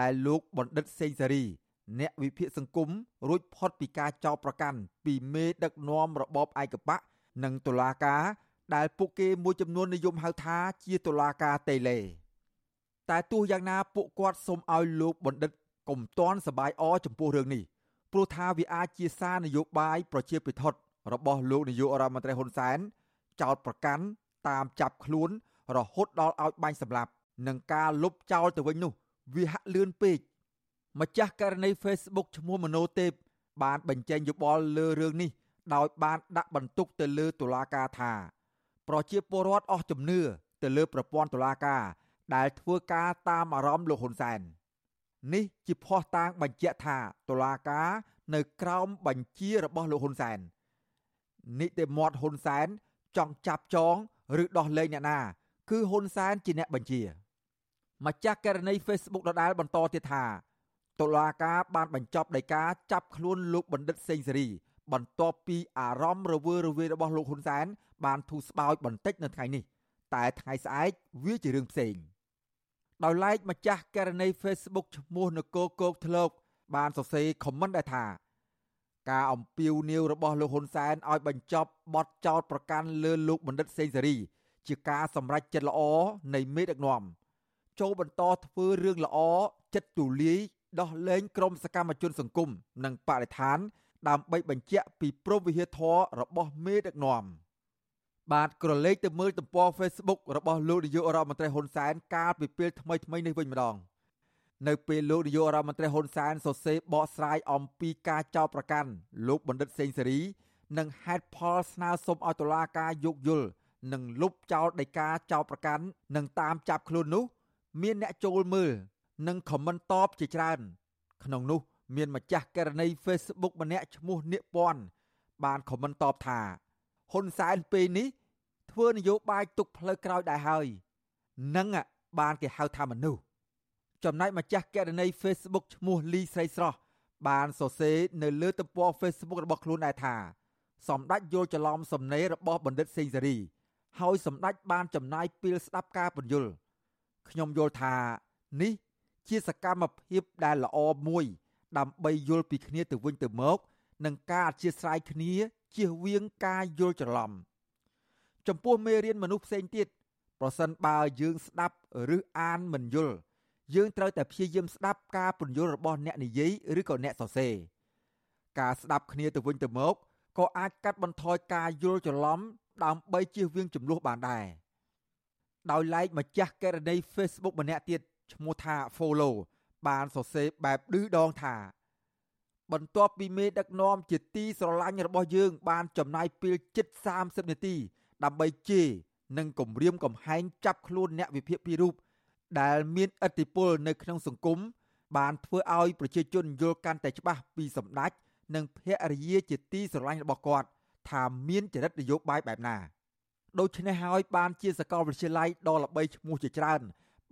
ដែលលោកបណ្ឌិតសេងសេរី អ្នកវិភាគសង្គមរួចផុតពីការចោទប្រកាន់ពីមេដឹកនាំរបបឯកបកនិងតុលាការដែលពួកគេមួយចំនួននិយមហៅថាជាតុលាការតេឡេតែទោះយ៉ាងណាពួកគាត់សូមឲ្យលោកបណ្ឌិតកុំតន់សបាយអចំពោះរឿងនេះព្រោះថាវាអាចជាសារនយោបាយប្រជាពិធរបស់លោកនាយករដ្ឋមន្ត្រីហ៊ុនសែនចោតប្រកាន់តាមចាប់ខ្លួន រហូតដល់ឲ្យបាញ់សម្លាប់និងការលុបចោលទៅវិញនោះ វាហាក់លឿនពេក ម្ចាស់ករណី Facebook ឈ្មោះមโนទេពបានបញ្ចេញយោបល់លើរឿងនេះ ដោយបានដាក់បន្ទុកទៅលើតុលាការថា ប្រជាពលរដ្ឋអស់ជំនឿទៅលើប្រព័ន្ធតុលាការ ដែលធ្វើការតាមអារម្មណ៍លោកហ៊ុនសែននេះជាភ័ស្តុតាងបញ្ជាក់ថាតុលាការនៅក្រោមបញ្ជារបស់លោកហ៊ុនសែននីតិមាត់ហ៊ុនសែនចង់ចាប់ចងឬដោះលែងអ្នកណា គឺហ៊ុនសែនជាអ្នកបញ្ជាម្ចាស់ករណី Facebook ដដែលបន្តទៀតថា តុលាការបានបញ្ចប់ដោយការចាប់ខ្លួនលោកបណ្ឌិតសេងសេរី បន្ទាប់ពីអារម្មណ៍រវើរវាយរបស់លោកហ៊ុនសែនបានធូរស្បើយបន្តិចនៅថ្ងៃនេះ តែថ្ងៃស្អែកវាជារឿងផ្សេងដោយឡែកម្ចាស់ករណី Facebook ឈ្មោះនគរគោកធ្លោកបានសរសេរខមមិនដែរថាការអំពាវនាវរបស់លោកហ៊ុនសែនឲ្យបញ្ចប់បទចោទប្រកាន់លើលោកបណ្ឌិតសេងសេរី ជាការសម្រេចចិត្តល្អនៃមេដឹកនាំចូលបន្តធ្វើរឿងល្អចិត្តទូលាយ ដោះលែងក្រុមសកម្មជនសង្គមនិងបរិស្ថាន ដើម្បីបញ្ជាក់ពីព្រំវិហារធររបស់មេដឹកនាំបាទក្រឡេកទៅមើលទំព័រ Facebook របស់លោកនាយករដ្ឋមន្ត្រីហ៊ុនសែនកាលពីពេលថ្មីថ្មីនេះវិញម្ដងនៅពេលលោកនាយករដ្ឋមន្ត្រីហ៊ុនសែនសរសេរបកស្រាយអំពីការចោទប្រកាន់លោកបណ្ឌិតសេងសេរី និងហេតុផលស្នើសុំឲ្យតុលាការយោគយល់និងលុបចោលដីកាចោទប្រកាន់និងតាមចាប់ខ្លួននោះ មានអ្នកចូលមើល និងខមមិនតបជាច្រើន ក្នុងនោះ មានម្ចាស់ករណី Facebook ម្នាក់ឈ្មោះនៀកពាន់បានខមមិនតបថាហ៊ុនសែនពេលនេះ ធ្វើនយោបាយទុកផ្លូវក្រោយដែរហើយនឹងបានគេហៅថាមនុស្សចំណែកម្ចាស់កណនី Facebook ឈ្មោះលីស្រីស្រស់បានសរសេរនៅលើទំព័រ Facebook របស់ខ្លួនដែរថាសម្ដេចយល់ច្រឡំសំណេររបស់បណ្ឌិតសេងសេរី ហើយសម្ដេចបានចំណាយពេលស្ដាប់ការពន្យល់ខ្ញុំយល់ថានេះ ជាសកម្មភាពដែលល្អមួយ ដើម្បីយល់ពីគ្នាទៅវិញទៅមកនិងការអធិស្ឋានគ្នាជៀសវាងការយល់ច្រឡំចំពោះមេរៀនមនុស្សផ្សេងទៀតប្រសិនបើយើងស្ដាប់ឬអានមិនយល់យើងត្រូវតែព្យាយាមស្ដាប់ការពន្យល់របស់អ្នកនិយាយឬក៏អ្នកសរសេរការស្ដាប់គ្នាទៅវិញទៅមកក៏អាចកាត់បន្ថយការយល់ច្រឡំដើម្បីជៀសវាងចំនួនបានដែរដោយឡែកម្ចាស់ករណី Facebook ម្នាក់ទៀត ឈ្មោះថា Follow បានសរសេរបែបឌឺដងថា បន្ទាប់ពីមេដឹកនាំជាទីស្រឡាញ់របស់យើង បានចំណាយពេលជិត30នាទី ដើម្បីជេរនិងគំរាមកំហែងចាប់ខ្លួនអ្នកវិភាគពីររូបដែលមានឥទ្ធិពលនៅក្នុងសង្គមបានធ្វើឲ្យប្រជាជនយល់កាន់តែច្បាស់ពីសម្ដេចនិងភរិយាជាទីស្រឡាញ់របស់គាត់ ថាមានចរិតនយោបាយបែបណាដូច្នេះហើយបានជាសកលវិទ្យាល័យដ៏ល្បីឈ្មោះជាច្រើន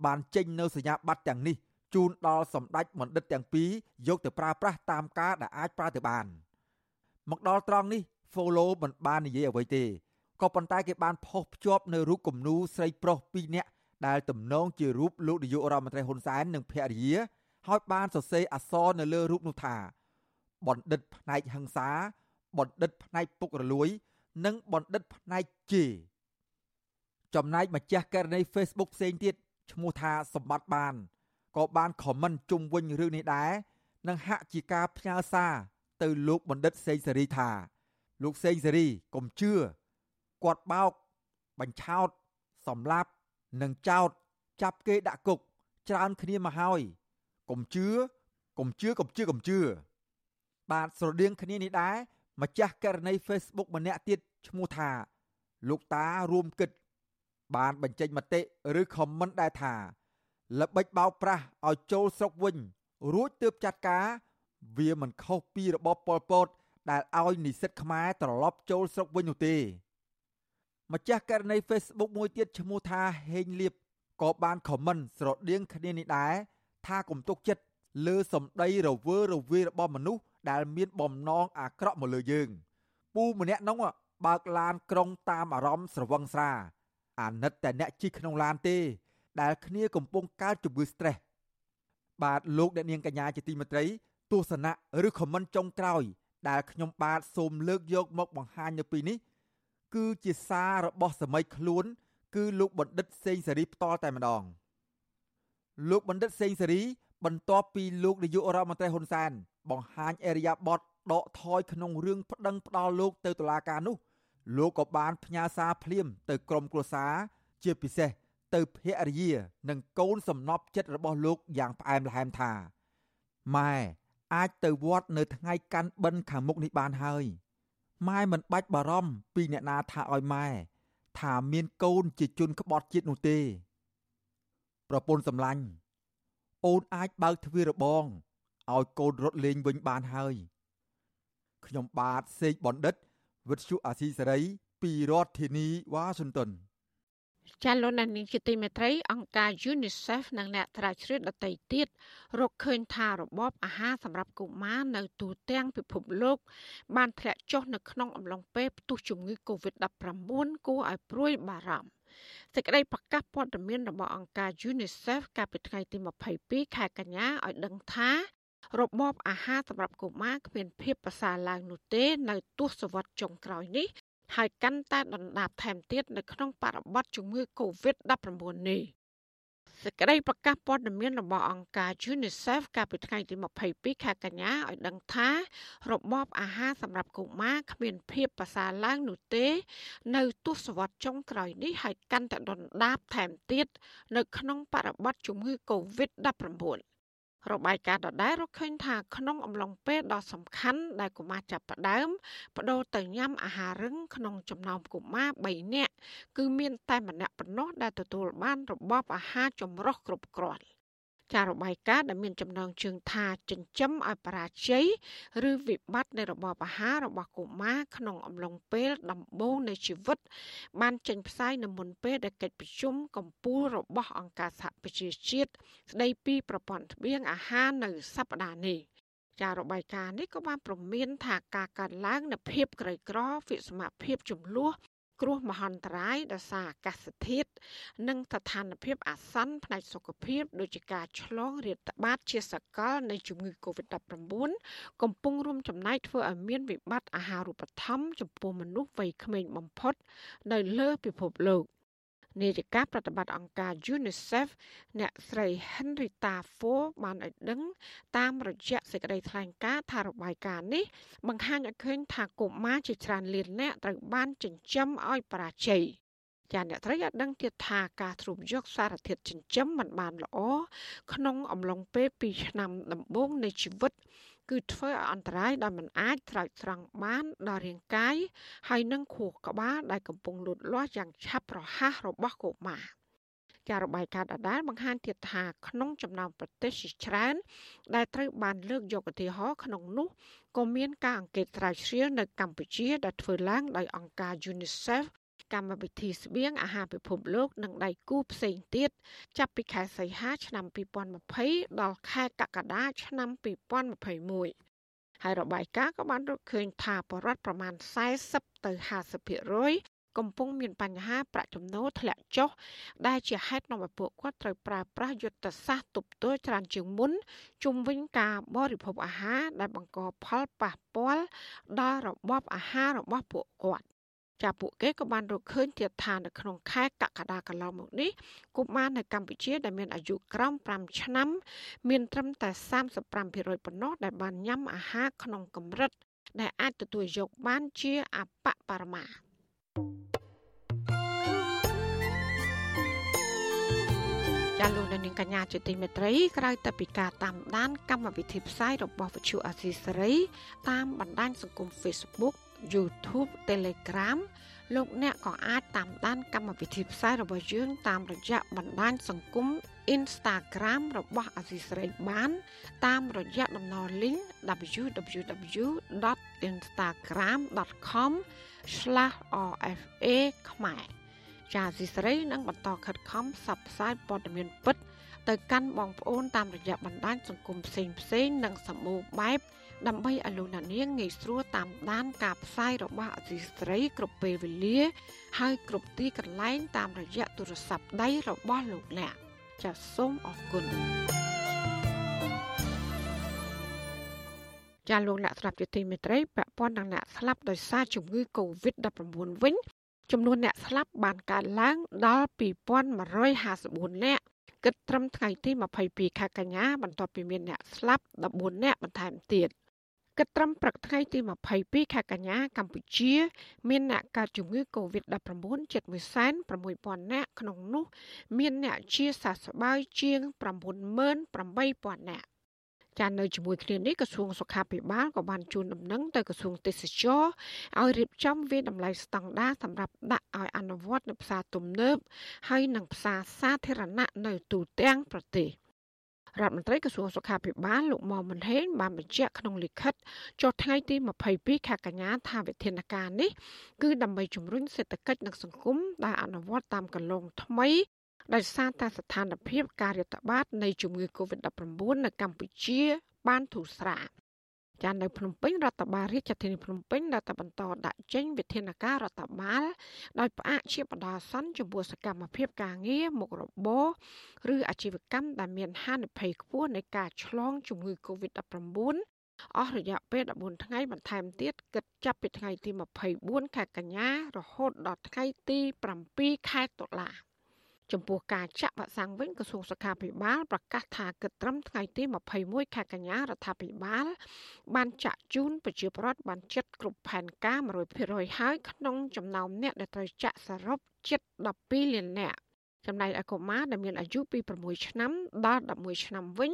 បានចេញនៅសញ្ញាបត្រទាំងនេះជូនដល់សម្ដេចបណ្ឌិតទាំងពីរយកទៅប្រើប្រាស់តាមការដែលអាចប្រើទៅបាន មកដល់ត្រង់នេះ Follow មិនបាននិយាយអ្វីទេក៏ប៉ុន្តែគេបានផុសភ្ជាប់នៅរូបគំនូស្រីប្រុសពីរនាក់ដែលទំនងជារូបលោកនាយករដ្ឋមន្ត្រីហ៊ុនសែននិងភរិយាហើយបានសរសេរអក្សរនៅលើរូបនោះថាបណ្ឌិតផ្នែកហឹង្សាបណ្ឌិតផ្នែកពុករលួយ និងបណ្ឌិតផ្នែកជេរចំណែកម្ចាស់ករណី Facebook ផ្សេងទៀត ឈ្មោះថាសម្បត្តិបានក៏បានខមមិនជុំវិញរឿងនេះដែរនិងហាក់ជាការផ្ញើសារទៅលោកបណ្ឌិតសេងសេរីថា លោកសេងសេរីកុំជឿគាត់បោកបញ្ឆោតសម្លាប់និងចោតចាប់គេដាក់គុកច្រើនគ្នាមកហើយកុំជឿកុំជឿកុំជឿកុំជឿបាទស្រដៀងគ្នានេះដែរម្ចាស់ករណី Facebook ម្នាក់ទៀតឈ្មោះថា លោកតារួមគិត បានបញ្ចេញមតិឬខមមិនដែរថាល្បិចបោកប្រាស់ឲ្យចូលស្រុកវិញ រួចទើបចាត់ការ វាមិនខុសពីរបបប៉ុលពត ដែលឲ្យនិស្សិតខ្មែរត្រឡប់ចូលស្រុកវិញនោះទេម្ចាស់ករណី Facebook មួយទៀតឈ្មោះថាហេងលៀបក៏បានខមមិនស្រដៀងគ្នានេះដែរថាកុំទុកចិត្តលើសម្ដីរវើរវាយរបស់មនុស្សដែលមានបំណងអាក្រក់មកលើយើង ពូម្នាក់នោះបើកឡានក្រុងតាមអារម្មណ៍ស្រវឹងស្រា អាណិតតែអ្នកជិះក្នុងឡានទេ ដែលគ្នាកំពុងកើតជំងឺ stress បាទលោកអ្នកនាងកញ្ញាជាទីមេត្រីទស្សនៈឬខមមិនចុងក្រោយ ដែលខ្ញុំបាទសូមលើកយកមកបង្ហាញនៅពីនេះ គឺជាសាររបស់សម័យខ្លួន គឺលោកបណ្ឌិតសេងសេរីផ្ទាល់តែម្ដងលោកបណ្ឌិតសេងសេរី បន្ទាប់ពីលោកនាយករដ្ឋមន្ត្រីហ៊ុនសែនបង្ហាញអរិយាប័ត្រដកថយក្នុងរឿងប្តឹងផ្ដាល់លោកទៅតុលាការនោះ លោកក៏បានផ្ញើសារភ្លាមទៅក្រុមគ្រួសារជាពិសេសទៅភរិយា និងកូនសំណប់ចិត្តរបស់លោកយ៉ាងផ្អែមល្ហែមថាម៉ែអាចទៅវត្តនៅថ្ងៃកាន់បិណ្ឌខាងមុខនេះបានហើយម៉ែមិនបាច់បារម្ភពីអ្នកណាថាឲ្យម៉ែថាមានកូនជាជនក្បត់ជាតិនោះទេ ប្រពន្ធសម្លាញ់អូនអាចបើកទ្វាររបងឲ្យកូនរត់លេងវិញបានហើយខ្ញុំបាទសេកបណ្ឌិត វិទ្យុអាស៊ីសេរីពីរដ្ឋធានីវ៉ាស៊ីនតោនចាលោកនានីជាទីមេត្រីអង្គការ UNICEF និងអ្នកត្រាច់ជ្រឿនដទៃទៀតរកឃើញថារបបអាហារសម្រាប់កុមារនៅទូទាំងពិភពលោក បានធ្លាក់ចុះនៅក្នុងអំឡុងពេលផ្ទុះជំងឺ Covid-19 គួរឲ្យព្រួយបារម្ភសេចក្តីប្រកាសព័ត៌មានរបស់អង្គការ UNICEF កាលពីថ្ងៃទី22ខែកញ្ញាឲ្យដឹងថា របបអាហារសម្រាប់កុមារគ្មានភាពប្រសើរឡើងនោះទេ នៅទសវត្សរ៍ចុងក្រោយនេះហើយកាន់តែដណ្ដាបថែមទៀតនៅក្នុងបរិបទជំងឺ Covid-19 នេះសេចក្តីប្រកាសព័ត៌មានរបស់អង្គការ UNICEF កាលពីថ្ងៃទី22ខែកញ្ញាឲ្យដឹងថារបបអាហារសម្រាប់កុមារគ្មានភាពប្រសើរឡើងនោះទេ នៅទសវត្សរ៍ចុងក្រោយនេះហើយកាន់តែដុនដាបថែមទៀតនៅក្នុងបរិបទជំងឺ Covid-19 របាយការណ៍ដដែលរកឃើញថាក្នុងអំឡុងពេលដ៏សំខាន់ដែលកុមារចាប់ផ្ដើមបដូរទៅញ៉ាំអាហាររឹងក្នុងចំណោមកុមារ3នាក់គឺមានតែម្នាក់ប៉ុណ្ណោះដែលទទួលបានរបបអាហារចម្រុះគ្រប់គ្រាន់ ចារបាយការណ៍ដែលមានចំណងជើងថាចិញ្ចឹមឲ្យបរាជ័យឬវិបត្តិនៃរបបអាហាររបស់កុមារក្នុងអំឡុងពេលដំបូងនៃជីវិត បានចេញផ្សាយនៅមុនពេលដែលកិច្ចប្រជុំកំពូលរបស់អង្គការសហប្រជាជាតិស្ដីពីប្រព័ន្ធស្បៀងអាហារនៅសប្តាហ៍នេះចារបាយការណ៍នេះក៏បានព្រមានថាការកើនឡើងនៃភាពក្រីក្រវិសមភាពចំនួន គ្រោះមហន្តរាយដោយសារអាកាសធាតុនិងស្ថានភាពអាសន្នផ្នែកសុខភាពដូចជាការឆ្លងរាតត្បាតជាសកលនៃជំងឺ Covid-19 កំពុងរួមចំណែកធ្វើឲ្យមានវិបត្តិអាហារូបត្ថម្ភចំពោះមនុស្សវ័យក្មេងបំផុតនៅលើពិភពលោក នាយិកាប្រតិបត្តិអង្គការ UNICEF អ្នកស្រី Henrietta Fore បានឲ្យដឹង តាមរយៈសេចក្តីថ្លែងការណ៍ថារបាយការណ៍នេះ បង្ហាញឲ្យឃើញថាកុមារជាច្រើនលាននាក់ត្រូវបានចិញ្ចឹមឲ្យបរាជ័យចាអ្នកត្រីឲ្យដឹងទៀតថាការទ្រុបយកសារធាតុចិញ្ចឹមមិនបានល្អក្នុងអំឡុងពេល2ឆ្នាំដំបូងនៃជីវិត គឺធ្វើឲ្យអន្តរាយដោយមិនអាចស្រោចស្រង់បានដល់រាងកាយហើយនឹងខួរក្បាលដែលកំពុងលូតលាស់យ៉ាងឆាប់រហ័សរបស់កុមារការរបាយការណ៍ដដែលបង្ហាញទៀតថាក្នុងចំណោមប្រទេសជាច្រើន ដែលត្រូវបានលើកយកឧទាហរណ៍ក្នុងនោះក៏មានការអង្កេតស្រាវជ្រាវនៅកម្ពុជាដែលធ្វើឡើងដោយអង្គការ UNICEF កម្មវិធីស្បៀងអាហារពិភពលោកនិងដៃគូផ្សេងទៀតចាប់ពីខែសីហាឆ្នាំ2020ដល់ខែកក្កដាឆ្នាំ2021ហើយរបាយការណ៍ក៏បានរកឃើញថាបរិវត្តប្រមាណ40ទៅ50%កំពុងមានបញ្ហាប្រាក់ចំណូលធ្លាក់ចុះដែលជាហេតុនាំឲ្យពួកគាត់ត្រូវប្រើប្រាស់យុទ្ធសាស្ត្រទប់ទល់ច្រើនជាងមុនជុំវិញ ការបរិភោគអាហារដែលបង្កផលប៉ះពាល់ដល់របបអាហាររបស់ពួកគាត់ ចាពួកគេក៏បានរកឃើញទៀតថានៅក្នុងខែកក្កដាកន្លងមកនេះកុមារនៅកម្ពុជាដែលមានអាយុក្រោម5ឆ្នាំ មានត្រឹមតែ35%ប៉ុណ្ណោះដែលបានញ៉ាំអាហារក្នុងកម្រិត ដែលអាចទទួលយកបានជាអបបរមាចាលោកនាងកញ្ញាជាទីមេត្រីក្រៅតែពីការតាមដានកម្មវិធីផ្សាយរបស់វិទ្យុអាស៊ីសេរីតាមបណ្ដាញសង្គម Facebook YouTube Telegram លោកអ្នកក៏អាចតាមដានកម្មវិធីផ្សាយរបស់យើងតាមរយៈបណ្ដាញសង្គម Instagram របស់អាស៊ីសេរីបាន តាមរយៈតំណ link www.instagram.com/rfa ខ្មែរចាអាស៊ីសេរីនឹងបន្តខិតខំផ្សព្វផ្សាយព័ត៌មានពិតទៅកាន់បងប្អូនតាមរយៈបណ្ដាញសង្គមផ្សេងផ្សេងនិងសម្បូរបែប ដើម្បីឲ្យលោកអ្នកនាងងាយស្រួលតាមដានការផ្សាយរបស់អសីស្រីគ្រប់ពេលវេលា ហើយគ្រប់ទីកន្លែងតាមរយៈទូរស័ព្ទដៃរបស់លោកអ្នកចាសសូមអរគុណចាលោកអ្នកស្រាប់ជាទីមេត្រីពាក់ព័ន្ធនឹងអ្នកស្លាប់ដោយសារជំងឺ Covid-19 វិញចំនួនអ្នកស្លាប់បានកើនឡើងដល់2154នាក់គិតត្រឹមថ្ងៃទី22ខែកញ្ញាបន្ទាប់ពីមានអ្នកស្លាប់14នាក់បន្ថែមទៀត។ គិតត្រឹមព្រឹកថ្ងៃទី22ខែកញ្ញាកម្ពុជា មានអ្នកកើតជំងឺ Covid-19 ជិត160,000នាក់ក្នុងនោះ មានអ្នកជាសះស្បើយជាង98,000នាក់ចានៅជាមួយគ្នានេះក្រសួងសុខាភិបាលក៏បានជូនដំណឹងទៅក្រសួងទេសចរឲ្យរៀបចំវិតម្លៃស្តង់ដារសម្រាប់ដាក់ឲ្យអនុវត្តនៅផ្សារទំនើបហើយនិងផ្សារសាធារណៈនៅទូទាំងប្រទេស រដ្ឋមន្ត្រីក្រសួងសុខាភិបាលលោកមុំមិនហេងបានបញ្ជាក់ក្នុងលិខិតចុះថ្ងៃទី22ខែកញ្ញាថាវិធានការនេះគឺដើម្បីជំរុញសេដ្ឋកិច្ចនិងសង្គមដែលអនុវត្តតាមកន្លងថ្មីដោយសារតែស្ថានភាពការរាតត្បាតនៃជំងឺ Covid-19 នៅកម្ពុជាបានធូរស្រាល ចានៅភ្នំពេញរដ្ឋបាលរាជធានីភ្នំពេញ đã តែបន្តដាក់ចេញវិធានការរដ្ឋបាលដោយផ្អាកជាបដាសន្នចំពោះសកម្មភាពការងារមុខរបរឬអាជីវកម្មដែលមានហានិភ័យខ្ពស់នៃការឆ្លងជំងឺ Covid-19 អស់រយៈពេល14ថ្ងៃបន្ថែមទៀតគិតចាប់ពីថ្ងៃទី24ខែកញ្ញារហូតដល់ថ្ងៃទី7ខែតុលា ចំពោះការចាក់វ៉ាក់សាំងវិញក្រសួងសុខាភិបាលប្រកាសថាគិតត្រឹមថ្ងៃទី21ខែកញ្ញារដ្ឋាភិបាល បានចាក់ជូនប្រជាពលរដ្ឋបានចិត្តគ្រប់ផែនការ100%ហើយក្នុងចំណោមអ្នកដែលត្រូវចាក់សរុបជិត12លាននាក់ចំណែកឯកុមារដែលមានអាយុពី6ឆ្នាំដល់11ឆ្នាំវិញ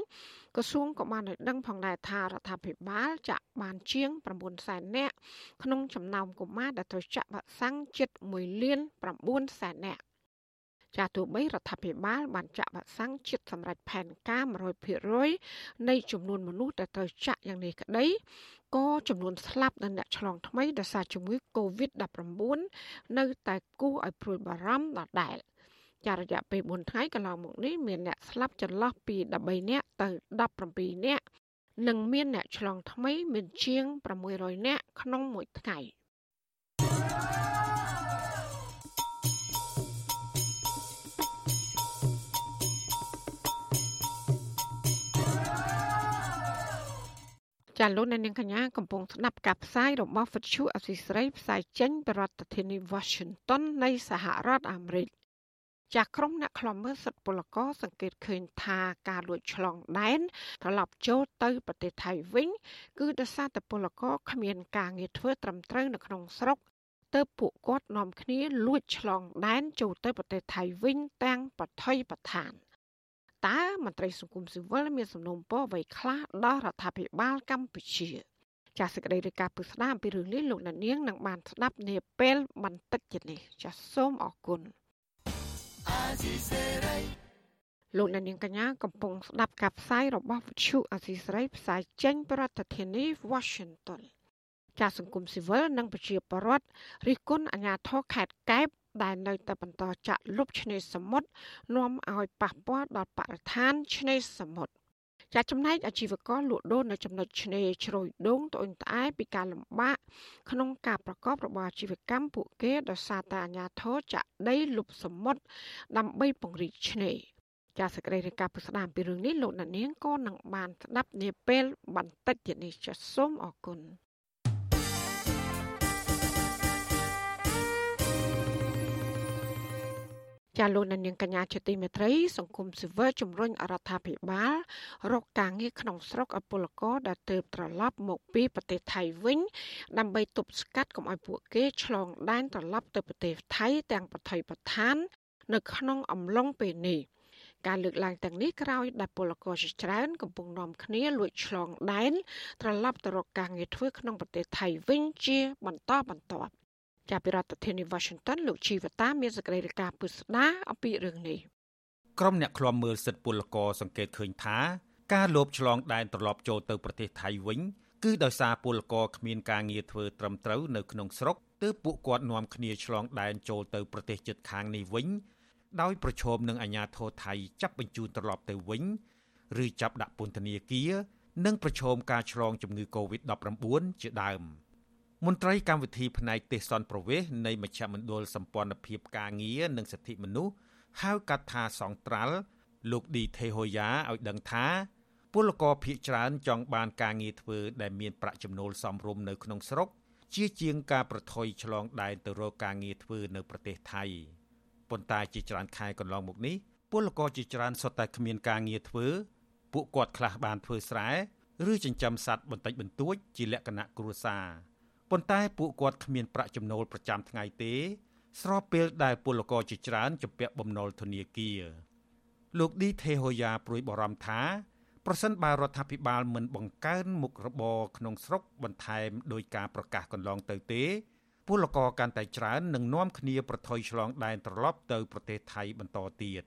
ក្រសួងក៏បានឲ្យដឹងផងដែរថារដ្ឋាភិបាលចាក់បានជាង9សែននាក់ក្នុងចំណោមកុមារដែលត្រូវចាក់វ៉ាក់សាំងជិត1លាន9សែននាក់ ចាទោះបីរដ្ឋាភិបាលបានចាក់វ៉ាក់សាំងជាតិសម្រាប់ផែនការ100%នៃចំនួនមនុស្សដែលត្រូវចាក់យ៉ាងនេះក្តីក៏ចំនួនស្លាប់និងអ្នកឆ្លងថ្មីដោយសារជំងឺ Covid-19 នៅតែគួរឲ្យព្រួយបារម្ភដដែលចារយៈពេល4ថ្ងៃកន្លងមកនេះមានអ្នកស្លាប់ចន្លោះពី13នាក់ទៅ17នាក់និងមានអ្នកឆ្លងថ្មីមានជាង600នាក់ក្នុងមួយថ្ងៃ។ ចាលោកអ្នកនាងកញ្ញាកំពុងស្ដាប់ការផ្សាយរបស់វិទ្យុអសីស្រីផ្សាយចេញពីរដ្ឋធានី Washington នៃសហរដ្ឋអាមេរិកចាក្រុមអ្នកខ្លំមើលសិទ្ធិពលករសង្កេតឃើញថាការលួចឆ្លងដែនត្រឡប់ចូលទៅប្រទេសថៃវិញ គឺដោយសារតែពលករគ្មានការងារធ្វើត្រឹមត្រូវនៅក្នុងស្រុកទើបពួកគាត់នាំគ្នាលួចឆ្លងដែនចូលទៅប្រទេសថៃវិញទាំងបថុយបឋាន។ តើមន្ត្រីសង្គមស៊ីវិលមានសំណូមពរអ្វីខ្លះដល់រដ្ឋាភិបាលកម្ពុជាចាសសេចក្តីរាយការណ៍ពីស្ដាមអំពីរឿងនេះលោកអ្នកនាងនឹងបានស្ដាប់នាពេលបន្តិចទៀតនេះចាសសូមអរគុណលោកអ្នកនាងកញ្ញាកំពុងស្ដាប់ការផ្សាយរបស់វិទ្យុអសីស្រីផ្សាយចេញពីរដ្ឋធានី Washington ចាសសង្គមស៊ីវិលនិងប្រជាពលរដ្ឋរិះគន់អាជ្ញាធរខេត្តកែប ដែលនៅតែបន្តចាក់លុបឆ្នេរសមុទ្រនាំឲ្យប៉ះពាល់ដល់បរិស្ថានឆ្នេរសមុទ្រចាចំណែកអាជីវករលក់ដូរនៅចំណុចឆ្នេរជ្រោយដូងត្អូញត្អែពីការលំបាកក្នុងការប្រកបរបរអាជីវកម្មពួកគេដោយសារតែអាញាធរចាក់ដីលុបសមុទ្រដើម្បីពង្រីកឆ្នេរចាសសេចក្តីរាយការណ៍ពីស្ដាមពីរឿងនេះលោកអ្នកនាងក៏នឹងបានស្ដាប់នាពេលបន្តិចទៀតនេះចាសសូមអរគុណ ចាលោកនាងកញ្ញាជាទីមេត្រីសង្គមស៊ីវិលជំរុញរដ្ឋាភិបាល រកការងារក្នុងស្រុកឲ្យពលករដែលទើបត្រឡប់មកពីប្រទេសថៃវិញ ដើម្បីទប់ស្កាត់កុំឲ្យពួកគេឆ្លងដែនត្រឡប់ទៅប្រទេសថៃទាំងប្រថុយប្រឋាន នៅក្នុងអំឡុងពេលនេះការលើកឡើងទាំងនេះក្រោយដែលពលករជាច្រើនកំពុងនាំគ្នាលួចឆ្លងដែនត្រឡប់ទៅរកការងារធ្វើក្នុងប្រទេសថៃវិញជាបន្តបន្ទាប់ ចាប់ពីរដ្ឋធានី Washington លោកជីវតាមានសេចក្តីរាយការណ៍ពុស្ដាអំពីរឿងនេះក្រុមអ្នកឃ្លាំមើលសិទ្ធិពលករសង្កេតឃើញថាការលោបឆ្លងដែនត្រឡប់ចូលទៅប្រទេសថៃវិញគឺដោយសារពលករគ្មានការងារធ្វើត្រឹមត្រូវនៅក្នុងស្រុកទើបពួកគាត់នាំគ្នាឆ្លងដែនចូលទៅប្រទេសជិតខាងនេះវិញដោយប្រឈមនឹងអាជ្ញាធរថៃចាប់បញ្ជូនត្រឡប់ទៅវិញឬចាប់ដាក់ពន្ធនាគារនិងប្រឈមការឆ្លងជំងឺ Covid-19 ជាដើម។ មន្ត្រីកម្មវិធីផ្នែកទេសន្តប្រវេសនៃមជ្ឈមណ្ឌលសម្ព័ន្ធភាពការងារនិងសិទ្ធិមនុស្សហៅកាត់ថាសង្ត្រាល់លោកឌីថេហូយ៉ាឲ្យដឹងថាពលករភៀកច្រើនចង់បានការងារធ្វើដែលមានប្រាក់ចំណូលសមរម្យនៅក្នុងស្រុក ជាជាងការប្រថុយឆ្លងដែនទៅរកការងារធ្វើនៅប្រទេសថៃប៉ុន្តែជាច្រើនខែកន្លងមកនេះពលករជាច្រើនសុទ្ធតែគ្មានការងារធ្វើ ពួកគាត់ខ្លះបានធ្វើស្រែ ឬចិញ្ចឹមសត្វបន្តិចបន្តួចជាលក្ខណៈគ្រួសារ ប៉ុន្តែពួកគាត់គ្មានប្រាក់ចំណូលប្រចាំថ្ងៃទេ ស្របពេលដែលពលករជាច្រើនជំពាក់បំណុលធនាគារលោកឌីថេហូយ៉ាព្រួយបារម្ភថាប្រសិនបើរដ្ឋាភិបាលមិនបង្កើនមុខរបរក្នុងស្រុកបន្ថែមដោយការប្រកាសកន្លងទៅទេពលករកាន់តែច្រើននឹងនាំគ្នាប្រថុយឆ្លងដែនត្រឡប់ទៅប្រទេសថៃបន្តទៀត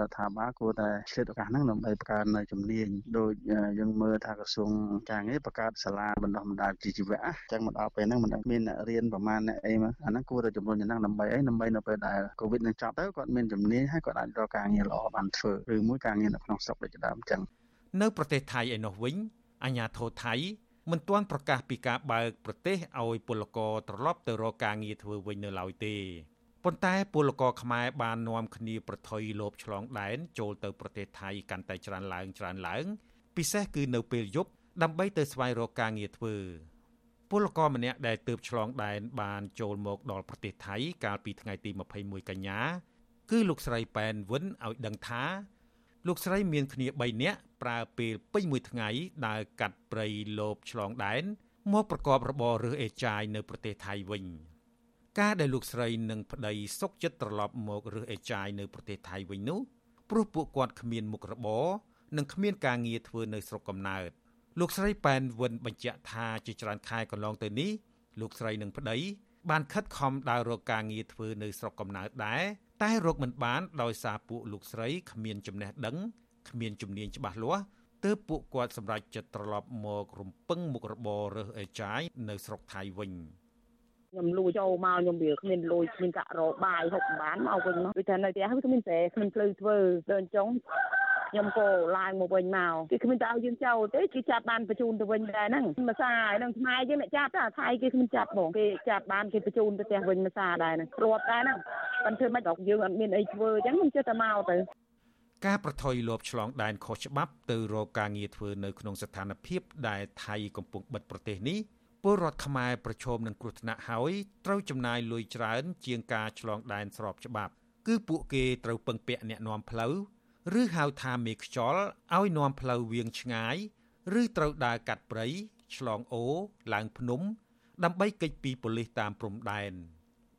រដ្ឋាភិបាលគួរតែឆ្លៀតឱកាសហ្នឹងដើម្បីបង្កើននៅជំនាញដូចយើងមើលថាក្រសួងការងារបង្កើតសាលាបណ្ដុះបណ្ដាលជីវៈអញ្ចឹងមកដល់ពេលហ្នឹងមិនដឹងមានអ្នករៀនប្រមាណអ្នកអីមកអាហ្នឹងគួរតែជំរុញយ៉ាងហ្នឹងដើម្បីអីដើម្បីនៅពេលដែលកូវីដនឹងចប់ទៅគាត់មានជំនាញហើយគាត់អាចរកការងារល្អបានធ្វើឬមួយការងារនៅក្នុងស្រុកដូចដើមអញ្ចឹងនៅប្រទេសថៃឯនោះវិញអាញាធរថៃមិនទាន់ប្រកាសពីការបើកប្រទេសឲ្យពលករត្រឡប់ទៅរកការងារធ្វើវិញនៅឡើយទេ ប៉ុន្តែពលករខ្មែរបាននាំគ្នាប្រថុយលោបឆ្លងដែនចូលទៅប្រទេសថៃកាន់តែច្រើនឡើងច្រើនឡើង ពិសេសគឺនៅពេលយប់ដើម្បីទៅស្វែងរកការងារធ្វើពលករម្នាក់ដែលទើបឆ្លងដែនបានចូលមកដល់ប្រទេសថៃកាលពីថ្ងៃទី21កញ្ញាគឺលោកស្រីប៉ែនវិនឲ្យដឹងថា លោកស្រីមានគ្នា3នាក់ប្រើពេលពេញមួយថ្ងៃដើរកាត់ព្រៃលបឆ្លងដែនមកប្រកបរបររើសអេចាយនៅប្រទេសថៃវិញ ការដែលលោកស្រីនិងប្តីសុកចិត្តត្រឡប់មករើសអេចាយនៅប្រទេសថៃវិញនោះព្រោះពួកគាត់គ្មានមុខរបរនិងគ្មានការងារធ្វើនៅស្រុកកំណើតលោកស្រីប៉ែនវិនបញ្ជាក់ថាជាច្រើនខែកន្លងទៅនេះលោកស្រីនិងប្តីបានខិតខំដើររកការងារធ្វើនៅស្រុកកំណើតដែរតែរកមិនបានដោយសារពួកលោកស្រីគ្មានចំណេះដឹងគ្មានជំនាញច្បាស់លាស់ទើបពួកគាត់សម្រេចចិត្តត្រឡប់មករំពឹងមុខរបររើសអេចាយនៅស្រុកថៃវិញ ខ្ញុំលួចចូលមកខ្ញុំវាគ្មានលួចគ្មានកាក់របាយហុកបានមកវិញមកគឺថានៅផ្ទះគ្មានតែគ្មានភ្លឺធ្វើដល់អញ្ចឹងខ្ញុំក៏ឡើងមកវិញមកគេគ្មានទៅឲ្យយើងចោលទេគេចាប់បានបញ្ជូនទៅវិញដែរហ្នឹងភាសាហ្នឹងខ្មែរយើងអ្នកចាប់តែថៃគេគ្មានចាប់បងគេចាប់បានគេបញ្ជូនទៅផ្ទះវិញភាសាដែរហ្នឹងគ្រាប់ដែរហ្នឹងប៉ុន្តែមិនដល់យើងអត់មានអីធ្វើអញ្ចឹងខ្ញុំចេះតែមកទៅការប្រថុយលបឆ្លងដែនខុសច្បាប់ទៅរកការងារធ្វើនៅក្នុងស្ថានភាពដែលថៃកំពុងបិទប្រទេសនេះ ពលរដ្ឋខ្មែរប្រឈមនឹងគ្រោះថ្នាក់ហើយត្រូវចំណាយលុយច្រើនជាងការឆ្លងដែនស្របច្បាប់ គឺពួកគេត្រូវពឹងពាក់អ្នកនាំផ្លូវឬហៅថាមេខ្យល់ឲ្យនាំផ្លូវវៀងឆ្ងាយ ឬត្រូវដើរកាត់ព្រៃឆ្លងអូរឡើងភ្នំ ដើម្បីគេចពីប៉ូលីសតាមព្រំដែន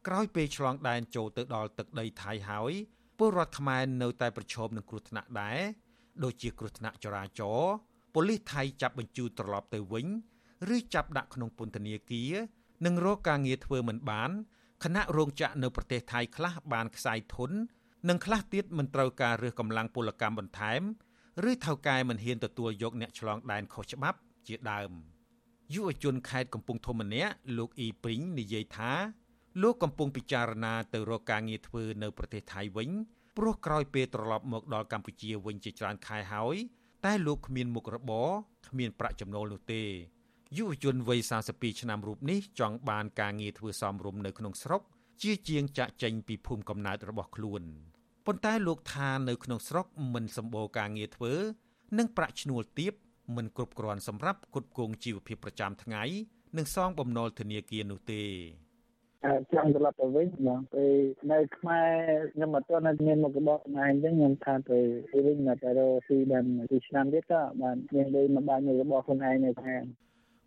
ក្រោយពេលឆ្លងដែនចូលទៅដល់ទឹកដីថៃហើយពលរដ្ឋខ្មែរនៅតែប្រឈមនឹងគ្រោះថ្នាក់ដែរដូចជាគ្រោះថ្នាក់ចរាចរណ៍ប៉ូលីសថៃចាប់បញ្ជូនត្រឡប់ទៅវិញ ឬចាប់ដាក់ក្នុងពន្ធនាគារនិងរកការងារធ្វើមិនបានគណៈរោងចក្រនៅប្រទេសថៃខ្លះបានខ្សែធននិងខ្លះទៀតមិនត្រូវការរើសកម្លាំងពលកម្មបន្ថែមឬថៅកែមិនហ៊ានទទួលយកអ្នកឆ្លងដែនខុសច្បាប់ជាដើមយុវជនខេត្តកំពង់ធំម្នាក់លោកអ៊ីព្រីងនិយាយថាលោកកំពុងពិចារណាទៅរកការងារធ្វើនៅប្រទេសថៃវិញព្រោះក្រោយពេលត្រឡប់មកដល់កម្ពុជាវិញជាច្រើនខែហើយតែលោកគ្មានមុខរបរគ្មានប្រាក់ចំណូលនោះទេ យុវជនវ័យ42ឆ្នាំរូបនេះចង់បានការងារធ្វើសមរម្យនៅក្នុងស្រុក ជាជាងចាក់ចេញពីភូមិកំណើតរបស់ខ្លួនប៉ុន្តែលោកថានៅក្នុងស្រុកមិនសម្បូរការងារធ្វើ និងប្រាក់ឈ្នួលទាបមិនគ្រប់គ្រាន់សម្រាប់គ្រប់គ្រងជីវភាពប្រចាំថ្ងៃនិងសងបំណុលធនាគារនោះទេចង់ត្រឡប់ទៅវិញមកពេលនៅខ្មែរខ្ញុំអត់ទាន់មានមុខរបរខ្លួនឯងអញ្ចឹងខ្ញុំថាទៅវិញមកតែរកស៊ីបានពីឆ្នាំទៀតក៏បានមានលុយមកបានមុខរបរខ្លួនឯងនៅខាង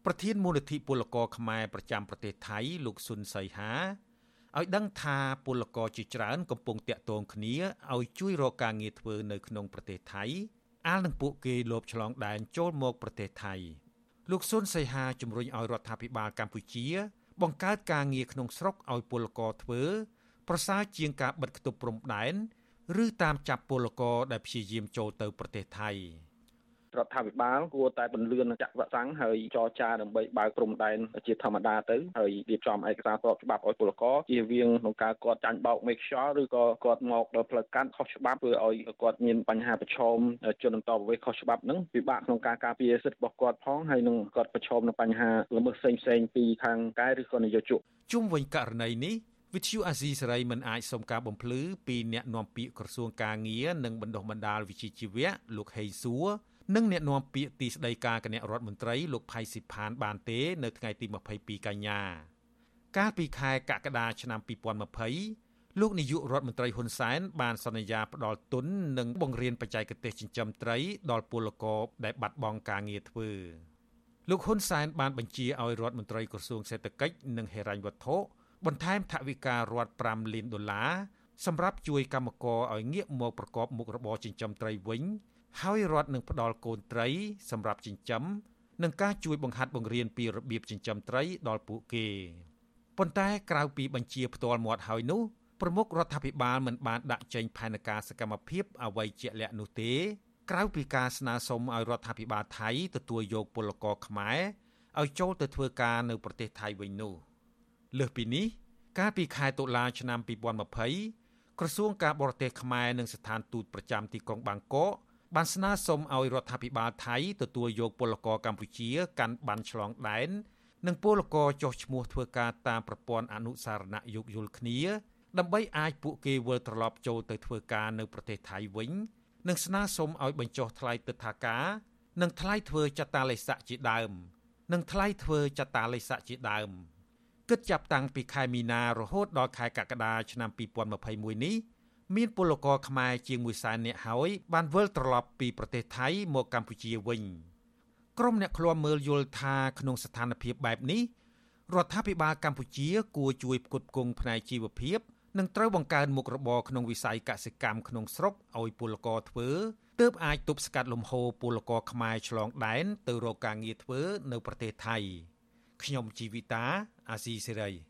ប្រធានមូលនិធិពលករខ្មែរប្រចាំប្រទេសថៃលោកស៊ុនសៃហាឲ្យដឹងថាពលករជាច្រើនកំពុងតាក់ទងគ្នាឲ្យជួយរកការងារធ្វើនៅក្នុងប្រទេសថៃអាលនឹងពួកគេលបឆ្លងដែនចូលមកប្រទេសថៃលោកស៊ុនសៃហាជំរុញឲ្យរដ្ឋាភិបាលកម្ពុជា បង្កើតការងារក្នុងស្រុកឲ្យពលករធ្វើប្រសើរជាងការបិទគប់ព្រំដែនឬតាមចាប់ពលករដែលព្យាយាមចូលទៅប្រទេសថៃ។ រដ្ឋាភិបាលគួរតែបន្លឿនចាក់វ៉ាក់សាំងហើយចរចាដើម្បីបើកព្រំដែនជាធម្មតាទៅហើយរៀបចំឯកសារស្របច្បាប់ឲ្យពលករជៀសវាងក្នុងការគាត់ចាញ់បោកមេខ្យល់ឬក៏គាត់មកដល់ផ្លូវកាត់ខុសច្បាប់ធ្វើឲ្យគាត់មានបញ្ហាប្រឈមជនអន្តរប្រវេសន៍ខុសច្បាប់ហ្នឹងពិបាកក្នុងការការពារសិទ្ធិរបស់គាត់ផងហើយនឹងគាត់ប្រឈមនឹងបញ្ហាល្មើសផ្សេងៗពីខាងកាយឬក៏នយោជកជុំវិញករណីនេះវិទ្យុអាស៊ីសេរីមិនអាចសុំការបំភ្លឺពីអ្នកនាំពាក្យក្រសួងការងារនិងបណ្ដុះបណ្ដាលវិជ្ជាជីវៈលោកហេសួរ និងអ្នកនាំពាក្យទីស្តីការគណៈរដ្ឋមន្ត្រីលោកផៃស៊ីផានបានទេ នៅថ្ងៃទី22កញ្ញាកាលពីខែកក្កដាឆ្នាំ2020លោកនាយករដ្ឋមន្ត្រីហ៊ុនសែនបានសន្យាផ្ដល់ទុននិងបង្រៀនបច្ចេកទេសចិញ្ចឹមត្រីដល់ពលករដែលបាត់បង់ការងារធ្វើលោកហ៊ុនសែនបានបញ្ជាឲ្យរដ្ឋមន្ត្រីក្រសួងសេដ្ឋកិច្ចនិងហិរញ្ញវត្ថុបន្ថែមថវិការដ្ឋ5លានដុល្លារសម្រាប់ជួយកម្មករឲ្យងាកមកប្រកបមុខរបរចិញ្ចឹមត្រីវិញ ហើយរដ្ឋនឹងផ្ដល់កូនត្រី សម្រាប់ចិញ្ចឹមនិងការជួយបង្ហាត់បង្រៀនពីរបៀបចិញ្ចឹមត្រីដល់ពួកគេប៉ុន្តែក្រៅពីបញ្ជាផ្ទាល់មាត់ហើយនោះប្រមុខរដ្ឋាភិបាលមិនបានដាក់ចេញផែនការសកម្មភាពអ្វីជាក់លាក់នោះទេ ក្រៅពីការស្នើសុំឲ្យរដ្ឋាភិបាលថៃទទួលយកពលករខ្មែរឲ្យចូលទៅធ្វើការនៅប្រទេសថៃវិញនោះលើសពីនេះកាលពីខែតុលាឆ្នាំ2020ក្រសួងការបរទេសខ្មែរនិងស្ថានទូតប្រចាំទីក្រុងបាងកក បានស្នើសុំឲ្យរដ្ឋាភិបាលថៃទទួលយកពលករកម្ពុជាកាន់បានឆ្លងដែននិងពលករចុះឈ្មោះធ្វើការតាមប្រព័ន្ធអនុសារណៈយោគយល់គ្នា ដើម្បីអាចពួកគេវិលត្រឡប់ចូលទៅធ្វើការនៅប្រទេសថៃវិញនិងស្នើសុំឲ្យបញ្ចុះថ្លៃទឹកថាការនិងថ្លៃធ្វើចតាឡេស័កជាដើមនិងថ្លៃធ្វើចតាឡេស័កជាដើមគិតចាប់តាំងពីខែមីនារហូតដល់ខែកក្កដាឆ្នាំ2021នេះ មានពលករខ្មែរជាង1សែននាក់ហើយបានវិលត្រឡប់ពីប្រទេសថៃមកកម្ពុជាវិញក្រុមអ្នកឃ្លាំមើលយល់ថាក្នុងស្ថានភាពបែបនេះរដ្ឋាភិបាលកម្ពុជាគួរជួយផ្គត់ផ្គង់ផ្នែកជីវភាពនិងត្រូវបង្កើនមុខរបរក្នុងវិស័យកសិកម្មក្នុងស្រុកឲ្យពលករធ្វើទើបអាចទប់ស្កាត់លំហូរពលករខ្មែរឆ្លងដែនទៅរកការងារធ្វើនៅប្រទេសថៃខ្ញុំជីវិតាអាស៊ីសេរី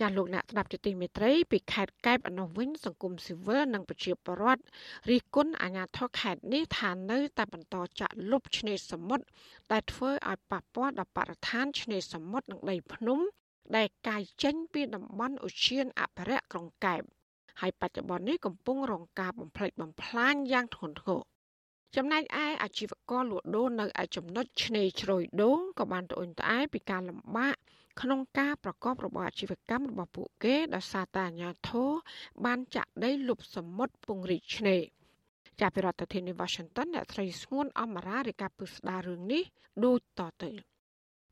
ចាលោកអ្នកស្ដាប់ជាទីមេត្រីពីខេត្តកែបអនុវិញសង្គមស៊ីវិលនិងប្រជាពលរដ្ឋរិះគន់អាជ្ញាធរខេត្តនេះថានៅតែបន្តចាក់លុបឆ្នេរសមុទ្រដែលធ្វើឲ្យប៉ះពាល់ដល់បរិស្ថានឆ្នេរសមុទ្រនិងដីភ្នំ ដែលកាយចេញពីតំបន់ឧទ្យានអភិរក្សក្រុងកែបហើយបច្ចុប្បន្ននេះកំពុងរងការបំផ្លិចបំផ្លាញយ៉ាងធ្ងន់ធ្ងរចំណែកឯអាជីវករលក់ដូរនៅឯចំណុចឆ្នេរជ្រោយដូងក៏បានត្អូញត្អែពីការលំបាក ក្នុងការប្រកបរបរអាជីវកម្មរបស់ពួកគេដោយសារតែអាជ្ញាធរបានចាក់ដីលុបសមុទ្រពង្រីកឆ្នេរចាប់ពីរដ្ឋធានី Washington អ្នកស្រីស្ងួនអមរារាយការណ៍ពីស្ដាររឿងនេះដូចតទៅ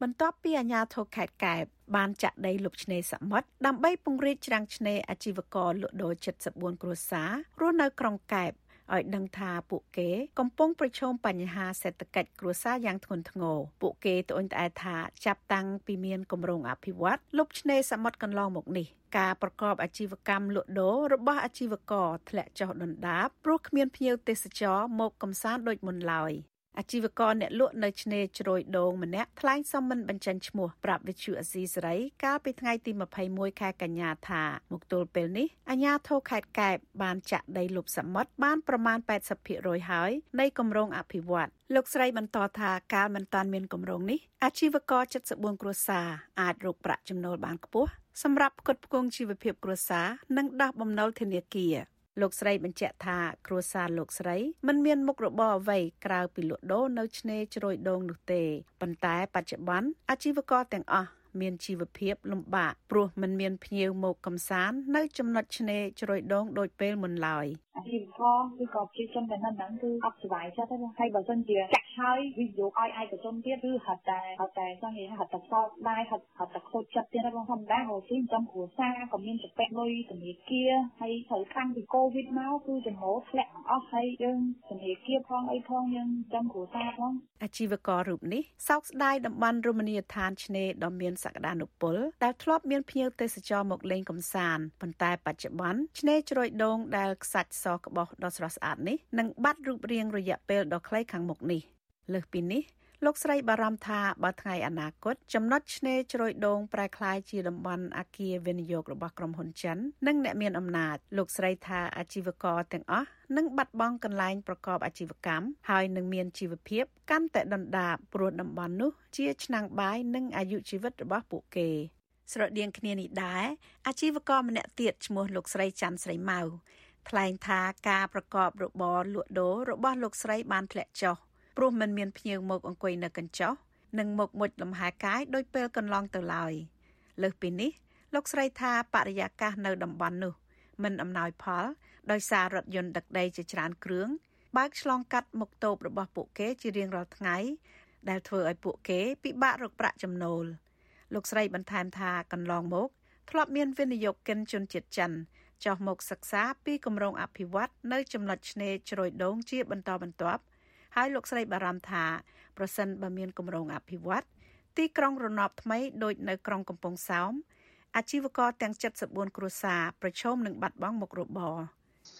បន្ទាប់ពីអាជ្ញាធរខេត្តកែបបានចាក់ដីលុបឆ្នេរសមុទ្រដើម្បីពង្រីកច្រាំងឆ្នេរអាជីវករលក់ដូរ74គ្រួសាររស់នៅក្រុងកែប ឲ្យដឹងថាពួកគេកំពុងប្រឈមបញ្ហាសេដ្ឋកិច្ចគ្រួសារយ៉ាងធ្ងន់ធ្ងរពួកគេត្អូញត្អែថាចាប់តាំងពីមានគម្រោងអភិវឌ្ឍលុបឆ្នេរសមុទ្រកន្លងមកនេះការប្រកបអាជីវកម្មលក់ដូររបស់អាជីវករធ្លាក់ចុះដុនដាបព្រោះគ្មានភ្ញៀវទេសចរមកកំសាន្តដូចមុនឡើយ អាជីវករអ្នកលក់នៅឆ្នេរជ្រោយដូងម្នាក់ថ្លែងសុំមិនបញ្ចេញឈ្មោះប្រាប់វិទ្យុអស៊ីសេរីកាលពីថ្ងៃទី21ខែកញ្ញាថាមកទល់ពេលនេះអាជ្ញាធរខេត្តកែបបានចាក់ដីលុបសមុទ្របានប្រមាណ80%ហើយនៃគម្រោងអភិវឌ្ឍលោកស្រីបន្តថាកាលមិនតាន់មានគម្រោងនេះអាជីវករ74គ្រួសារអាចរកប្រាក់ចំណូលបានខ្ពស់សម្រាប់ផ្គត់ផ្គង់ជីវភាពគ្រួសារនិងដោះបំណុលធនាគារ លោកស្រីបញ្ជាក់ថាគ្រួសារលោកស្រីមិនមានមុខរបរអ្វីក្រៅពីលក់ដូរនៅឆ្នេរជ្រោយដូងនោះទេប៉ុន្តែបច្ចុប្បន្នអាជីវករទាំងអស់ មានជីវភាពលំបាកព្រោះមិនមានភ្ញៀវមកកំសាន្តនៅចំណុចឆ្នេរជ្រោយដងដូចពេលមុនឡើយអាជីវករគឺក៏ជាជនតែនឹងហ្នឹងគឺអត់សុវ័យចិត្តទេហើយបើសិនជាចាក់ហើយវិនិយោគឲ្យឯកជនទៀតគឺហត់តែហត់តែចង់និយាយហត់តែសោកដែរហត់ហត់តែខូចចិត្តទៀតហើយបងធម្មតាក៏ជាចំគ្រួសារក៏មានចពាក់លុយធនាគារហើយត្រូវខាងពីកូវីដមកគឺចំណូលធ្លាក់អស់ហើយយើងធនាគារផងអីផងយើងចំគ្រួសារផងអាជីវកររូបនេះសោកស្ដាយតំបន់រមណីយដ្ឋានឆ្នេរដ៏មានសក្តានុពលដែលធ្លាប់មានភ្ញៀវទេសចរមកលេងកម្សាន្តប៉ុន្តែបច្ចុប្បន្នឆ្នេរជ្រោយដូងដែលខ្សាច់សក្បោសដ៏ស្រស់ស្អាតនេះនឹងបាត់រូបរាងរយៈពេលដ៏ខ្លីខាងមុខនេះលើសពីនេះ លោកស្រីបារម្ភថាបើថ្ងៃអនាគតចំណុចឆ្នេរជ្រោយដូងប្រែក្លាយជាតំបន់អាគារវិនិយោគរបស់ក្រុមហ៊ុនចិន និងអ្នកមានអំណាចលោកស្រីថាអាជីវករទាំងអស់នឹងបាត់បង់កន្លែងប្រកបអាជីវកម្មហើយនឹងមានជីវភាពកាន់តែដុនដាបព្រោះតំបន់នោះជាឆ្នាំងបាយនិងអាយុជីវិតរបស់ពួកគេស្រដៀងគ្នានេះដែរអាជីវករម្នាក់ទៀតឈ្មោះលោកស្រីច័ន្ទស្រីម៉ៅថ្លែងថាការប្រកបរបរលក់ដូររបស់លោកស្រីបានធ្លាក់ចុះ ព្រោះมันមានភ្ញៀវមកអង្គុយនៅកញ្ចុះនិងមកមុជលំហែកាយដោយពេលកន្លងទៅឡើយលើសពីនេះលោកស្រីថាបរិយាកាសនៅតំបន់នោះមិនអំណោយផលដោយសាររថយន្តដឹកដីជាច្រើនគ្រឿងបើកឆ្លងកាត់មុខតូបរបស់ពួកគេជារៀងរាល់ថ្ងៃដែលធ្វើឲ្យពួកគេពិបាករកប្រាក់ចំណូលលោកស្រីបន្ថែមថាកន្លងមកធ្លាប់មានវិនិយោគិនជនជាតិចិនចុះមកសិក្សាពីគម្រោងអភិវឌ្ឍនៅចំណុចឆ្នេរជ្រោយដូងជាបន្តបន្ទាប់ ហើយលោកស្រីបារម្ភថាប្រសិនបើមានគម្រោងអភិវឌ្ឍទីក្រុងរណបថ្មីដូចនៅក្រុងកំពង់សោមអាជីវករទាំង74គ្រួសារប្រឈមនឹងបាត់បង់មុខរបរ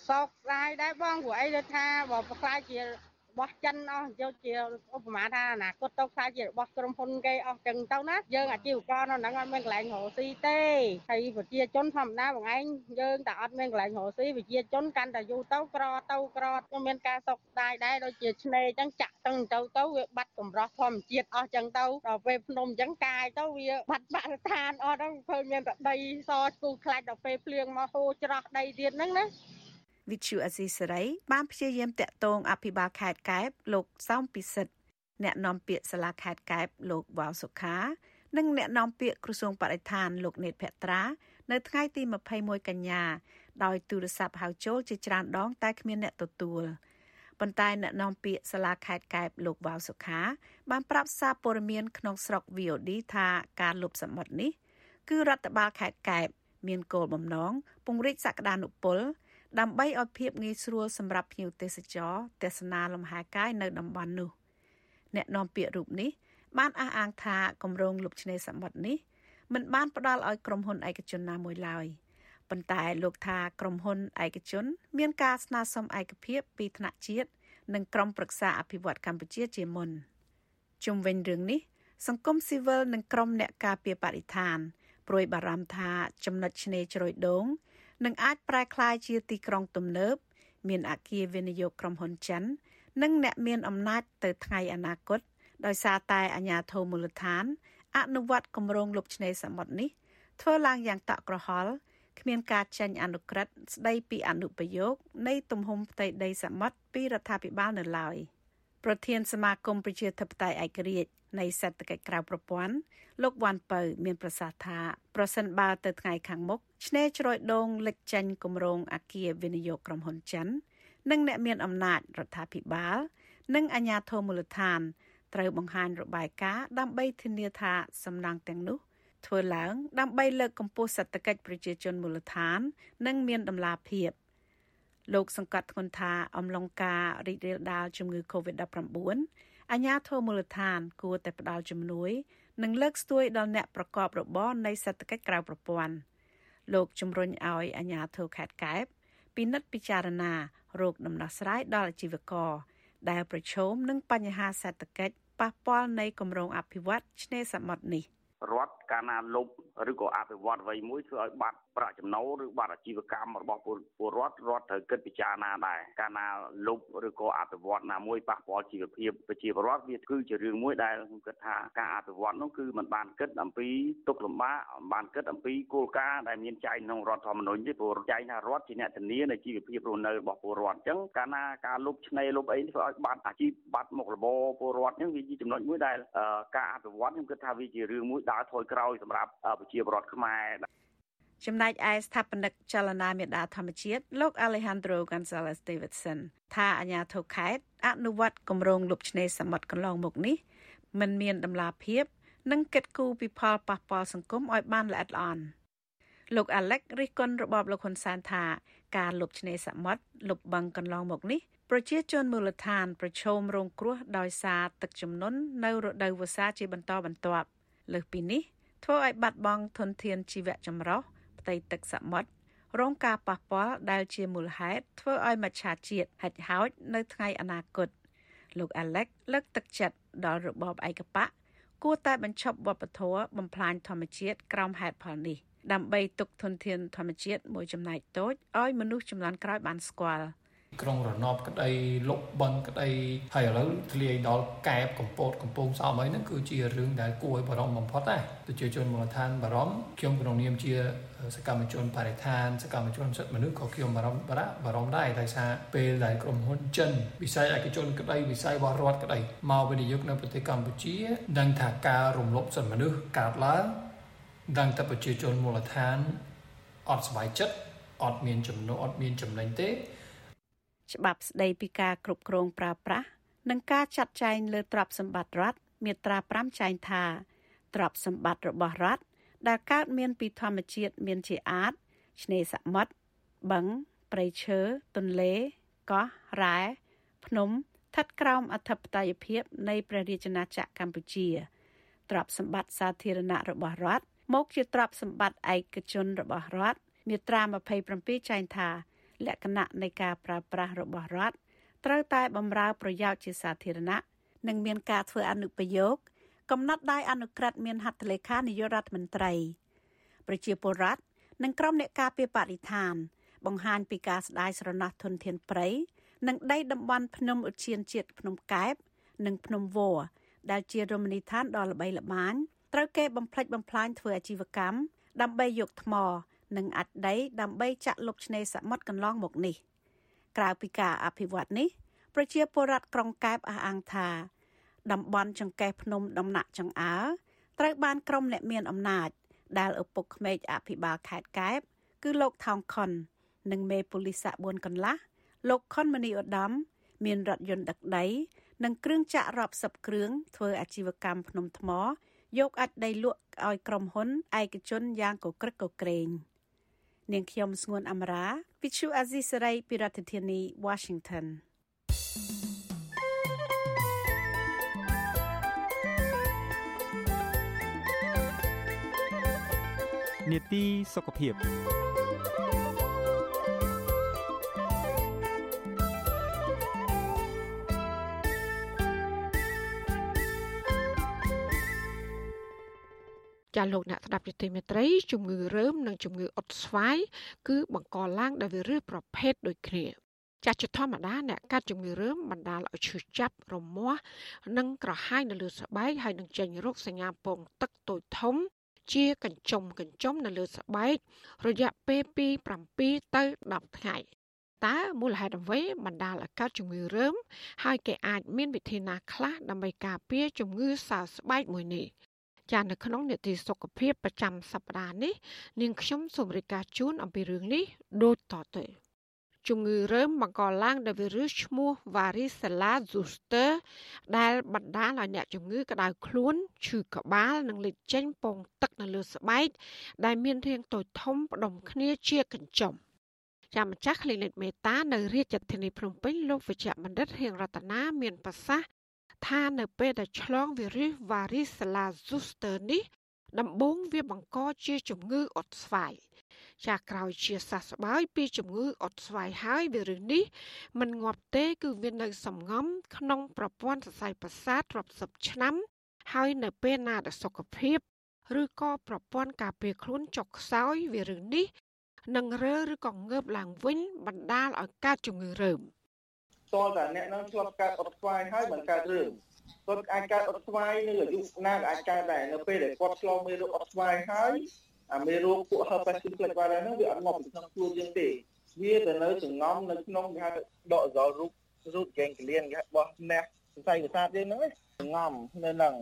សោកស្ដាយដែរបងព្រោះអីទៅថាបើប្រខ្លាយជា របស់ចិនអស់យកជាឧបមាថាអនាគតទៅខ្លាយជារបស់ក្រុមហ៊ុនគេអស់ចឹងទៅណាយើងអាជីវករនៅហ្នឹងអត់មានកន្លែងរកស៊ីទេហើយប្រជាជនធម្មតាបងឯងយើងតែអត់មានកន្លែងរកស៊ីប្រជាជនកាន់តែយូរទៅក្រទៅក្រក៏មានការសោកស្ដាយដែរដូចជាឆ្នេរចឹងចាក់តឹងទៅទៅវាបាត់កម្រោះធម្មជាតិអស់ចឹងទៅដល់ពេលភ្នំចឹងកាយទៅវាបាត់បរិស្ថានអស់ហ្នឹងឃើញមានតែដីសស្គូខ្លាច់ដល់ពេលភ្លៀងមកហូរច្រោះដីទៀតហ្នឹងណា វិទ្យុអស៊ីសេរីបានព្យាយាមតាក់ទងអភិបាលខេត្តកែបលោកសោមពិសិដ្ឋអ្នកនាំពាក្យសាលាខេត្តកែបលោកវ៉ាវសុខា និងអ្នកនាំពាក្យក្រសួងបរិស្ថានលោកនេតភត្រា នៅថ្ងៃទី21កញ្ញាដោយទូរស័ព្ទហៅចូលជាច្រើនដង តែគ្មានអ្នកទទួលប៉ុន្តែអ្នកនាំពាក្យសាលាខេត្តកែបលោកវ៉ាវសុខា បានប្រាប់សារព័ត៌មានក្នុងស្រុក VOD ថាការលុបសមុទ្រនេះ គឺរដ្ឋបាលខេត្តកែបមានគោលបំណងពង្រីកសក្តានុពល ដើម្បីឲ្យភាពងាយស្រួលសម្រាប់ភ្ញៀវទេសចរទស្សនាលំហែកាយនៅតំបន់នោះ អ្នកនាំពាក្យរូបនេះបានអះអាងថាគម្រោងលុបឆ្នេរសមុទ្រនេះមិនបានផ្ដល់ឲ្យក្រុមហ៊ុនឯកជនណាមួយឡើយប៉ុន្តែលោកថាក្រុមហ៊ុនឯកជន មានការស្នើសុំឯកភាពពីថ្នាក់ជាតិនិងក្រុមប្រឹក្សាអភិវឌ្ឍកម្ពុជាជាមុនជុំវិញរឿងនេះ សង្គមស៊ីវិលនិងក្រុមអ្នកការពារបរិស្ថានព្រួយបារម្ភថាចំណុចឆ្នេរជ្រោយដូង នឹងអាចប្រែក្លាយជាទីក្រុងទំនើបមានអគារវិនិយោគក្រុមហ៊ុនចិន និងអ្នកមានអំណាចទៅថ្ងៃអនាគតដោយសារតែអាញាធមូលដ្ឋាន អនុវត្តគម្រោងលុបឆ្នេរសមុទ្រនេះធ្វើឡើងយ៉ាងតក់ក្រហល់គ្មានការចេញអនុក្រឹត្យស្ដីពីអនុប្រយោគនៃទំហំផ្ទៃដីសមុទ្រពីរដ្ឋាភិបាលនៅឡើយប្រធានសមាគមប្រជាធិបតេយ្យឯករាជ្យ នៃសេដ្ឋកិច្ចក្រៅប្រព័ន្ធលោកវ៉ាន់ពៅ មានប្រសាសន៍ថាប្រសិនបើទៅថ្ងៃខាងមុខឆ្នេរជ្រោយដូងលេចចេញគម្រោងអាគារវិនិយោគក្រុមហ៊ុនចិននិងអ្នកមានអំណាចរដ្ឋាភិបាល និងអាជ្ញាធរមូលដ្ឋានត្រូវបង្ហាញរបាយការណ៍ដើម្បីធានាថាសំណង់ទាំងនោះធ្វើឡើងដើម្បីលើកកម្ពស់សេដ្ឋកិច្ចប្រជាជនមូលដ្ឋាន និងមានដំណាភាពលោកសង្កត់ធ្ងន់ថាអំឡុងការរីករាលដាលជំងឺ Covid-19 អាជ្ញាធរមូលដ្ឋាន គួរតែផ្ដល់ជំនួយ និងលើកស្ទួយដល់អ្នកប្រកបរបរនៃសេដ្ឋកិច្ចក្រៅប្រព័ន្ធលោកជំរុញឲ្យអាជ្ញាធរខេត្តកែបពិនិត្យពិចារណារោគដំណោះស្រាយដល់អាជីវករដែលប្រឈមនឹងបញ្ហាសេដ្ឋកិច្ចប៉ះពាល់នៃគម្រោងអភិវឌ្ឍឆ្នេរសមុទ្រនេះរដ្ឋ កាលណាលុបឬក៏អភិវឌ្ឍអ្វីមួយធ្វើឲ្យបាត់ប្រាក់ចំណូលឬបាត់អាជីវកម្មរបស់ពលរដ្ឋរដ្ឋត្រូវគិតពិចារណាដែរកាលណាលុបឬក៏អភិវឌ្ឍណាមួយប៉ះពាល់ជីវភាពប្រជាពលរដ្ឋវាគឺជារឿងមួយដែលខ្ញុំគិតថាការអភិវឌ្ឍនោះគឺมันបានគិតអំពីទុកលំបាកបានគិតអំពីគោលការណ៍ដែលមានចែងក្នុងរដ្ឋធម្មនុញ្ញទេព្រោះចែងថារដ្ឋជាអ្នកធានានៃជីវភាពរស់នៅរបស់ពលរដ្ឋអញ្ចឹងកាលណាការលុបឆ្នេរលុបអីធ្វើឲ្យបាត់អាជីពបាត់មុខរបរពលរដ្ឋអញ្ចឹងវាជាចំណុចមួយដែលការអភិវឌ្ឍខ្ញុំគិតថាវាជារឿងមួយដើរថយក្រោយសម្រាប់ប្រជាពលរដ្ឋខ្មែរចំណែកឯស្ថាបនិកចលនាមេដាធម្មជាតិលោក Alejandro Gonzalez Davidson ថាអាញាធរខេត្តអនុវត្តគម្រោងលុបឆ្នេរសមុទ្រកន្លងមកនេះមិនមានដំណាភាពនិងគិតគូរពីផលប៉ះពាល់សង្គមឲ្យបានល្អិតល្អន់លោក Alex រិះគន់របបលោកហ៊ុនសែនថាការលុបឆ្នេរសមុទ្រលុបបឹងកន្លងមកនេះប្រជាជនមូលដ្ឋាន ប្រឈមរងគ្រោះដោយសារទឹកជំនន់នៅរដូវវស្សាជាបន្តបន្ទាប់លើសពីនេះ ធ្វើឲ្យបាត់បង់ធនធានជីវៈចម្រុះផ្ទៃទឹកសមុទ្ររងការប៉ះពាល់ដែលជាមូលហេតុធ្វើឲ្យមច្ឆជាតិហិចហោចនៅថ្ងៃអនាគតលោក Alex លើកទឹកចិត្តដល់របបឯកបកគួរតែបញ្ឈប់វប្បធម៌បំផ្លាញធម្មជាតិក្រោមហេតុផលនេះដើម្បីទុកធនធានធម្មជាតិមួយចំណែកតូចឲ្យមនុស្សចំនួនក្រោយបានស្គាល់ ក្រុងរណបក្តីលុកបឹងក្តីហើយឥឡូវធ្លាយដល់កែបកំពតកំពង់សោមអីហ្នឹងគឺជារឿងដែលគួរឲ្យបារម្ភបំផុតដែរប្រជាជនមូលដ្ឋានបារម្ភខ្ញុំក្នុងនាមជាសកម្មជនបរិស្ថានសកម្មជនសិទ្ធិមនុស្សក៏ខ្ញុំបារម្ភបាបារម្ភដែរដោយសារពេលដែលក្រុមហ៊ុនចិនវិស័យឯកជនក្តីវិស័យរបស់រដ្ឋក្តីមកវិនិយោគនៅប្រទេសកម្ពុជាដឹងថាការរំលោភសិទ្ធិមនុស្សកើតឡើងដឹងតែប្រជាជនមូលដ្ឋានអត់ស្បายចិត្តអត់មានចំណូលអត់មានចំណេញទេ ច្បាប់ស្តីពីការគ្រប់គ្រងប្រើប្រាស់និងការចាត់ចែងលើទ្រព្យសម្បត្តិរដ្ឋមាត្រា5ចែងថាទ្រព្យសម្បត្តិរបស់រដ្ឋដែលកើតមានពីធម្មជាតិមានជាអាចឆ្នេរសមុទ្របឹងព្រៃឈើទន្លេកោះរ៉ែភ្នំស្ថិតក្រោមអធិបតេយ្យភាពនៃព្រះរាជាណាចក្រកម្ពុជាទ្រព្យសម្បត្តិសាធារណៈរបស់រដ្ឋមកជាទ្រព្យសម្បត្តិឯកជនរបស់រដ្ឋមាត្រា27ចែងថា លក្ខណៈនៃការប្រើប្រាស់របស់រដ្ឋត្រូវតែបម្រើប្រយោជន៍ជាសាធារណៈនិងមានការធ្វើអនុប្រយោគកំណត់ដោយអនុក្រឹត្យមានហត្ថលេខានាយករដ្ឋមន្ត្រី ប្រជាពលរដ្ឋនិងក្រុមអ្នកការពារបរិស្ថាន បង្ហាញពីការស្ដាយស្រណោះធនធានព្រៃនិងដីតំបន់ភ្នំឧទ្យានជាតិភ្នំកែប និងភ្នំវរដែលជារមណីយដ្ឋានដ៏ល្បីល្បាញត្រូវគេបំផ្លិចបំផ្លាញធ្វើអាជីវកម្មដើម្បីយកថ្ម និងអាចដីដើម្បីចាក់លុបឆ្នេរសមុទ្រកន្លងមកនេះ ក្រៅពីការអភិវឌ្ឍនេះប្រជាពលរដ្ឋក្រុងកែបអះអាងថាតំបន់ចង្កេះភ្នំដំណាក់ចង្អើត្រូវបានក្រុមអ្នកមានអំណាច ដែលឪពុកក្មេកអភិបាលខេត្តកែបគឺលោកថោងខុននិងមេប៉ូលីស4កន្លះលោកខុនមនីឧត្តមមានរថយន្តដឹកដីនិងគ្រឿងចាក់រាប់សិបគ្រឿងធ្វើអាជីវកម្មភ្នំថ្មយកអាចដីលក់ឲ្យក្រុមហ៊ុនឯកជនយ៉ាងកក្រឹកកក្រែង។ នាងខ្ញុំស្ងួនអមរា Pichu Azisari ពីរដ្ឋធានី Washington នេតិសុខភាព ចាលោកអ្នកស្ដាប់យុតិមេត្រីជំងឺរើមនិងជំងឺអុតស្វាយគឺបង្កឡើងដោយវីរុសប្រភេទដូចគ្នាចាស់ជាធម្មតាអ្នកកាត់ជំងឺរើមបណ្ដាលឲ្យឈឺចាប់រមាស់និងក្រហាយនៅលើស្បែកហើយនឹងចេញរោគសញ្ញាពងទឹកតូចធំ ជាកញ្ចុំកញ្ចុំនៅលើស្បែករយៈពេលពី7ទៅ10ថ្ងៃតើមូលហេតុអ្វីបណ្ដាលឲ្យកើតជំងឺរើមហើយគេអាចមានវិធីណាខ្លះដើម្បីការពារជំងឺសើស្បែកមួយនេះ ចានៅក្នុងនេតិសុខភាពប្រចាំសប្តាហ៍នេះនាងខ្ញុំសូមរាយការណ៍ជូនអំពីរឿងនេះដូចតទៅជំងឺរើមបង្កឡើងដោយវីរុសឈ្មោះ Varicella zoster ដែលបណ្ដាលឲ្យអ្នកជំងឺក្តៅខ្លួនឈឺក្បាលនិងលេចចេញពងទឹកនៅលើស្បែកដែលមានរាងតូចធំផ្ដុំគ្នាជាកញ្ចុំចាំម្ចាស់ Clinic មេតានៅរាជធានីភ្នំពេញលោកវិជ្ជបណ្ឌិតហៀងរតនាមានប្រសាសន៍ ថានៅពេលដែលឆ្លងវីរុស Varicella zoster នេះដំបូងវាបង្កជាជំងឺអុតស្វាយចាក្រោយជាសះស្បើយពីជំងឺអុតស្វាយហើយវីរុសនេះมันងាប់ទេ គឺវានៅសំងំ ក្នុងប្រព័ន្ធសរសៃប្រសាទរាប់សិបឆ្នាំ ហើយនៅពេលណាដែលសុខភាពឬក៏ប្រព័ន្ធការពារខ្លួនចុកខ្សោយវីរុសនេះនឹងរើឬក៏ងើបឡើងវិញបណ្ដាលឲ្យកើតជំងឺរើម។ តលតែអ្នកនឹងធ្លាប់កើតអុតស្វាយហើយមិនកើតរឿងគាត់អាចកើតអុតស្វាយនៅអាយុណាក៏អាចកើតដែរនៅពេលដែលគាត់ឆ្លងមេរោគអុតស្វាយហើយអាមេរោគពួក herpes simplex virus ហ្នឹងវាអត់មកពីក្នុងខ្លួនយើងទេវាទៅនៅចងំនៅក្នុងគេហៅដកសលរូបរូប ganglion គេបោះណេះសរសៃប្រសាទយើងហ្នឹងចងំនៅហ្នឹង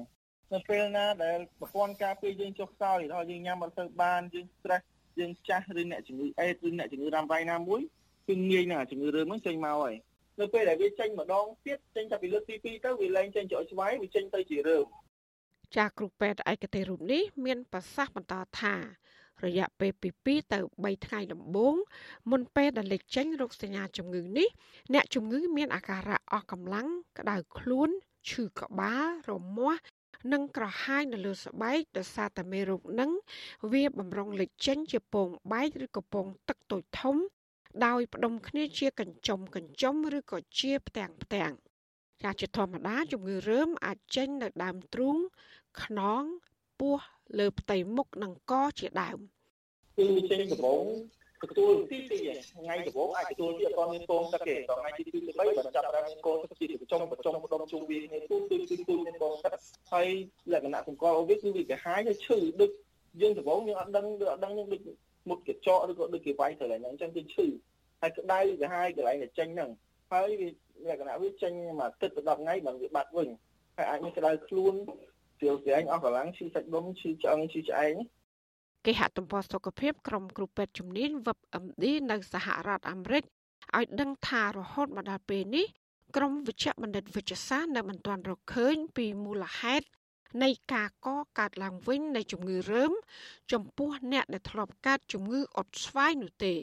នៅពេលណាដែលប្រព័ន្ធការពារយើងចុះខ្សោយហើយយើងញ៉ាំអត់ទៅបានយើង stress យើងចាស់ឬអ្នកជំងឺអេដឬអ្នកជំងឺរ៉ាំរ៉ៃណាមួយគឺងាយនឹងជំងឺរើមហ្នឹងចេញមកហើយ នៅពេលដែលវាចេញម្ដងទៀតចេញតែពីលើកទី2ទៅវាលែងចេញជាអុចស្វាយវាចេញទៅជារើមចាស់គ្រូពេទ្យឯកទេសរូបនេះមានប្រសាសន៍បន្តថារយៈពេលពី2ទៅ3ថ្ងៃដំបូងមុនពេលដែលលេចចេញរោគសញ្ញាជំងឺនេះអ្នកជំងឺមានអាការៈអស់កម្លាំងក្តៅខ្លួនឈឺក្បាលរមាស់និងក្រហាយនៅលើស្បែកដោយសារតែមេរោគនឹងវាបំរុងលេចចេញជាពងបែកឬក៏ពងទឹកតូចធំ ដោយផ្ដុំគ្នាជាកញ្ចុំកញ្ចុំឬក៏ជាផ្ទាំងផ្ទាំងចាជាធម្មតាជំងឺរើមអាចចេញនៅដើមទ្រូងខ្នងពោះលើផ្ទៃមុខនិងកជាដើមគឺចេញដំបូងទទួលទីទីថ្ងៃដំបូងអាចទទួលទីអត់មានកូនទឹកទេដល់ថ្ងៃទី2ទី3បើចាប់បានមានកូនទឹកជាប្រចំប្រចំដុំជុំវាគ្នាទូទូទូទូមានកូនទឹកហើយលក្ខណៈសម្គាល់អូវាគឺវាកាហាយហើយឈឺដូចយើងដំបូងយើងអត់ដឹងឬអត់ដឹងយើងដូច មុតកញ្ចក់ឬក៏ដូចគេវាយទៅឡើងហ្នឹងអញ្ចឹងគឺឈឺហើយក្តៅកាហាយកន្លែងដែលចេញហ្នឹងហើយលក្ខណៈវាចេញមួយអាទិត្យទៅ10ថ្ងៃបានវាបាត់វិញហើយអាចមានក្តៅខ្លួនស្រាវស្រាញអស់កម្លាំងឈឺសាច់ដុំឈឺឆ្អឹងឈឺឆ្អែងគេហទំព័រសុខភាពក្រុមគ្រូពេទ្យជំនាញ WebMD នៅសហរដ្ឋអាមេរិកឲ្យដឹងថារហូតមកដល់ពេលនេះក្រមវិជ្ជបណ្ឌិតវិទ្យាសាស្ត្រនៅមិនទាន់រកឃើញពីមូលហេតុ នៃការកកើតឡើងវិញនៃជំងឺរើម ចំពោះអ្នកដែលធ្លាប់កើតជំងឺអុតស្វាយនោះទេ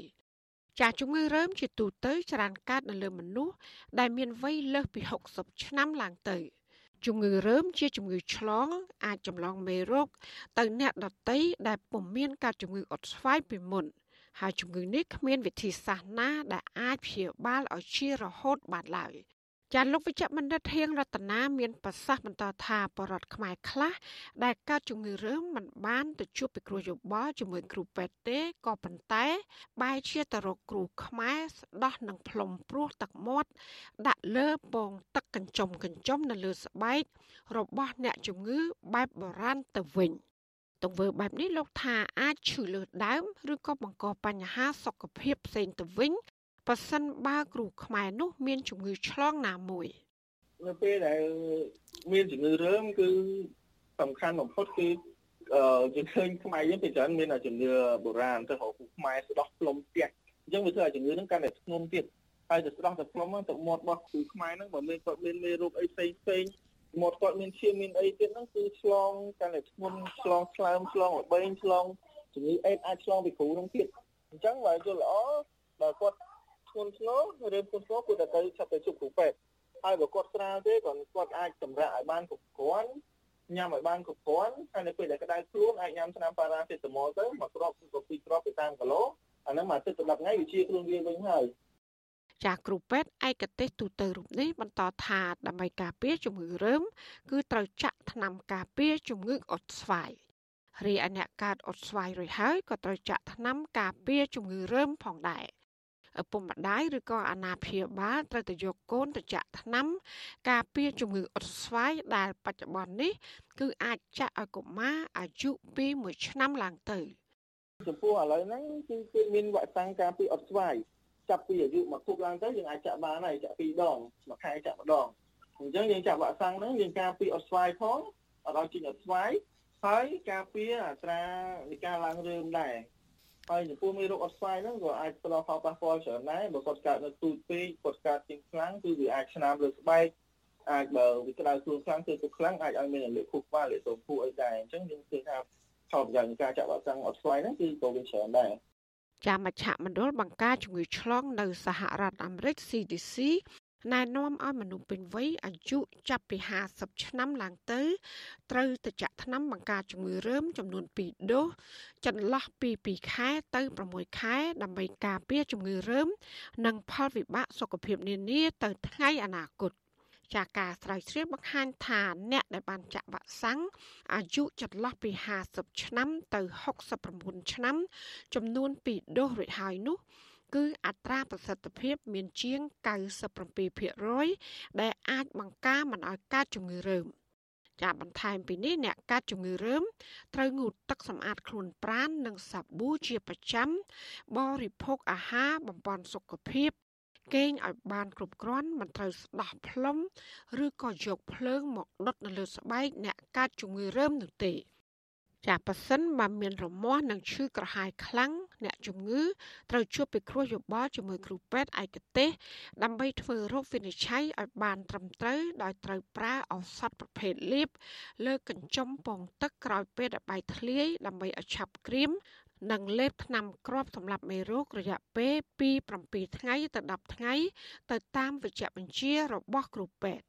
ចាជំងឺរើមជាទូទៅច្រើនកើតនៅលើមនុស្សដែលមានវ័យលើសពី60ឆ្នាំឡើងទៅ។ជំងឺរើមជាជំងឺឆ្លង អាចចម្លងមេរោគទៅអ្នកដទៃដែលពុំមានការជំងឺអុតស្វាយពីមុនហើយជំងឺនេះគ្មានវិធីសាស្ត្រណាដែលអាចព្យាបាលឲ្យជារហូតបានឡើយ ចាលោកវិជ្ជបណ្ឌិតហៀងរតនាមានប្រសាសន៍បន្តថាបរដ្ឋខ្មែរខ្លះដែលកើតជំងឺរើមមិនបានទៅជួបពិគ្រោះយោបល់ជាមួយគ្រូពេទ្យទេក៏ប៉ុន្តែបែរជាទៅរកគ្រូខ្មែរស្ដោះនឹងផ្លុំព្រោះទឹកមាត់ដាក់លើពងទឹកកញ្ចុំកញ្ចុំនៅលើស្បែករបស់អ្នកជំងឺបែបបុរាណទៅវិញទង្វើបែបនេះលោកថាអាចឈឺលើដើមឬក៏បង្កបញ្ហាសុខភាពផ្សេងទៅវិញ ប៉ះសិនបើគ្រូខ្មែរនោះមានជំងឺឆ្លងណាមួយនៅពេលដែលមានជំងឺរើមគឺសំខាន់បំផុតគឺអឺយើងឃើញខ្មែរយើងពីច្រើនមានជំនឿបុរាណទៅរកគ្រូខ្មែរស្ដោះផ្លុំផ្ទះអញ្ចឹងវាធ្វើឲ្យជំងឺហ្នឹងកាន់តែធ្ងន់ទៀតហើយទៅស្ដោះទៅផ្លុំហ្នឹងទៅមាត់របស់គ្រូខ្មែរហ្នឹងបើមានគាត់មានមេរោគអីផ្សេងផ្សេងមាត់គាត់មានឈាមមានអីទៀតហ្នឹងគឺឆ្លងកាន់តែធ្ងន់ឆ្លងឆ្លើមឆ្លងល្បែងឆ្លងជំងឺអេដអាចឆ្លងពីគ្រូហ្នឹងទៀតអញ្ចឹងបើយល់ល្អបើគាត់ ធ្ងន់ធ្ងរឬធ្ងន់ធ្ងរគួរតែទៅចាប់ទៅជួបគ្រូពេទ្យហើយបើគាត់ស្រាលទេក៏គាត់អាចសម្រាកឲ្យបានគ្រប់គ្រាន់ញ៉ាំឲ្យបានគ្រប់គ្រាន់ហើយនៅពេលដែលក្តៅខ្លួនអាចញ៉ាំថ្នាំប៉ារ៉ាសេតាមុលទៅមួយគ្រាប់ឬក៏ពីរគ្រាប់ទៅតាមគីឡូអាហ្នឹងមួយទឹកទៅ10ថ្ងៃវាជាខ្លួនវាវិញហើយចាស់គ្រូពេទ្យឯកទេសទូទៅរូបនេះបន្តថាដើម្បីការពារជំងឺរើម គឺត្រូវចាក់ថ្នាំការពារជំងឺអុតស្វាយរីឯអ្នកកើតអុតស្វាយរួចហើយក៏ត្រូវចាក់ថ្នាំការពារជំងឺរើមផងដែរ ឪពុកម្ដាយឬក៏អាណាព្យាបាលត្រូវទៅយកកូនទៅចាក់ថ្នាំ ការពារជំងឺអុតស្វាយដែលបច្ចុប្បន្ននេះ គឺអាចចាក់ឲ្យកុមារអាយុពី1ឆ្នាំឡើងទៅចំពោះឥឡូវហ្នឹងគឺគឺមានវ៉ាក់សាំងការពារអុតស្វាយចាប់ពីអាយុមួយខួបឡើងទៅយើងអាចចាក់បានហើយចាក់ពីរដងមួយខែចាក់ម្ដងអញ្ចឹងយើងចាក់វ៉ាក់សាំងហ្នឹងយើងការពារអុតស្វាយផងអត់ឲ្យចេញអុតស្វាយហើយការពារអត្រានៃការឡើងរើមដែរ ហើយចំពោះមេរោគអត់ស្វាយហ្នឹងក៏អាចផ្ដល់ផលប៉ះពាល់ច្រើនដែរបើគាត់កើតនៅទូចពេកគាត់កើតជាងខ្លាំងគឺវាអាចឆ្នាមលើស្បែកអាចបើវាក្តៅខ្លួនខ្លាំងគឺទឹកខ្លាំងអាចឲ្យមានលេខខួរក្បាលលេខសូមខួរអីដែរអញ្ចឹងយើងឃើញថាផលប្រយោជន៍នៃការចាក់វ៉ាក់សាំងអត់ស្វាយហ្នឹងគឺក៏វាច្រើនដែរចាមជ្ឈមណ្ឌលបង្ការជំងឺឆ្លងនៅសហរដ្ឋអាមេរិក CDC ណែនាំឲ្យមនុស្សពេញវ័យអាយុចាប់ពី50ឆ្នាំឡើងទៅត្រូវទៅចាក់ថ្នាំបង្ការជំងឺរើមចំនួន2ដូសចន្លោះពី2ខែទៅ6ខែ ដើម្បីការពារជំងឺរើម និងផលវិបាកសុខភាពនានាទៅថ្ងៃអនាគតចាការស្រាវជ្រាវបង្ហាញថាអ្នកដែលបានចាក់វ៉ាក់សាំងអាយុចន្លោះពី50ឆ្នាំទៅ69ឆ្នាំ ចំនួន2ដូសរួចហើយនោះ គឺអត្រាប្រសិទ្ធភាពមានជាង97%ដែលអាចបង្ការមិនឲ្យកើតជំងឺរើមចាបន្ថែមពីនេះអ្នកកាត់ជំងឺរើមត្រូវងូតទឹកសម្អាតខ្លួនប្រាណនិងសាប៊ូជាប្រចាំបរិភោគអាហារបំពេញសុខភាពគេងឲ្យបានគ្រប់គ្រាន់មិនត្រូវស្ដោះផ្លុំឬក៏យកភ្លើងមកដុតនៅលើស្បែកអ្នកកាត់ជំងឺរើមនោះទេ ចាប៉ះសិនបើមានរមាស់និងឈឺក្រហាយខ្លាំងអ្នកជំងឺត្រូវជួបពិគ្រោះយោបល់ជាមួយគ្រូពេទ្យឯកទេសដើម្បីធ្វើរោគវិនិច្ឆ័យឲ្យបានត្រឹមត្រូវដោយត្រូវប្រើឱសថប្រភេទលាប លើកញ្ចុំពងទឹកក្រោយពេលដែលបាយធ្លាយដើម្បីឲ្យឆាប់ក្រៀមនិងលេបថ្នាំគ្រាប់សម្រាប់មេរោគរយៈពេលពី7ថ្ងៃទៅ10ថ្ងៃទៅតាមវេជ្ជបញ្ជារបស់គ្រូពេទ្យ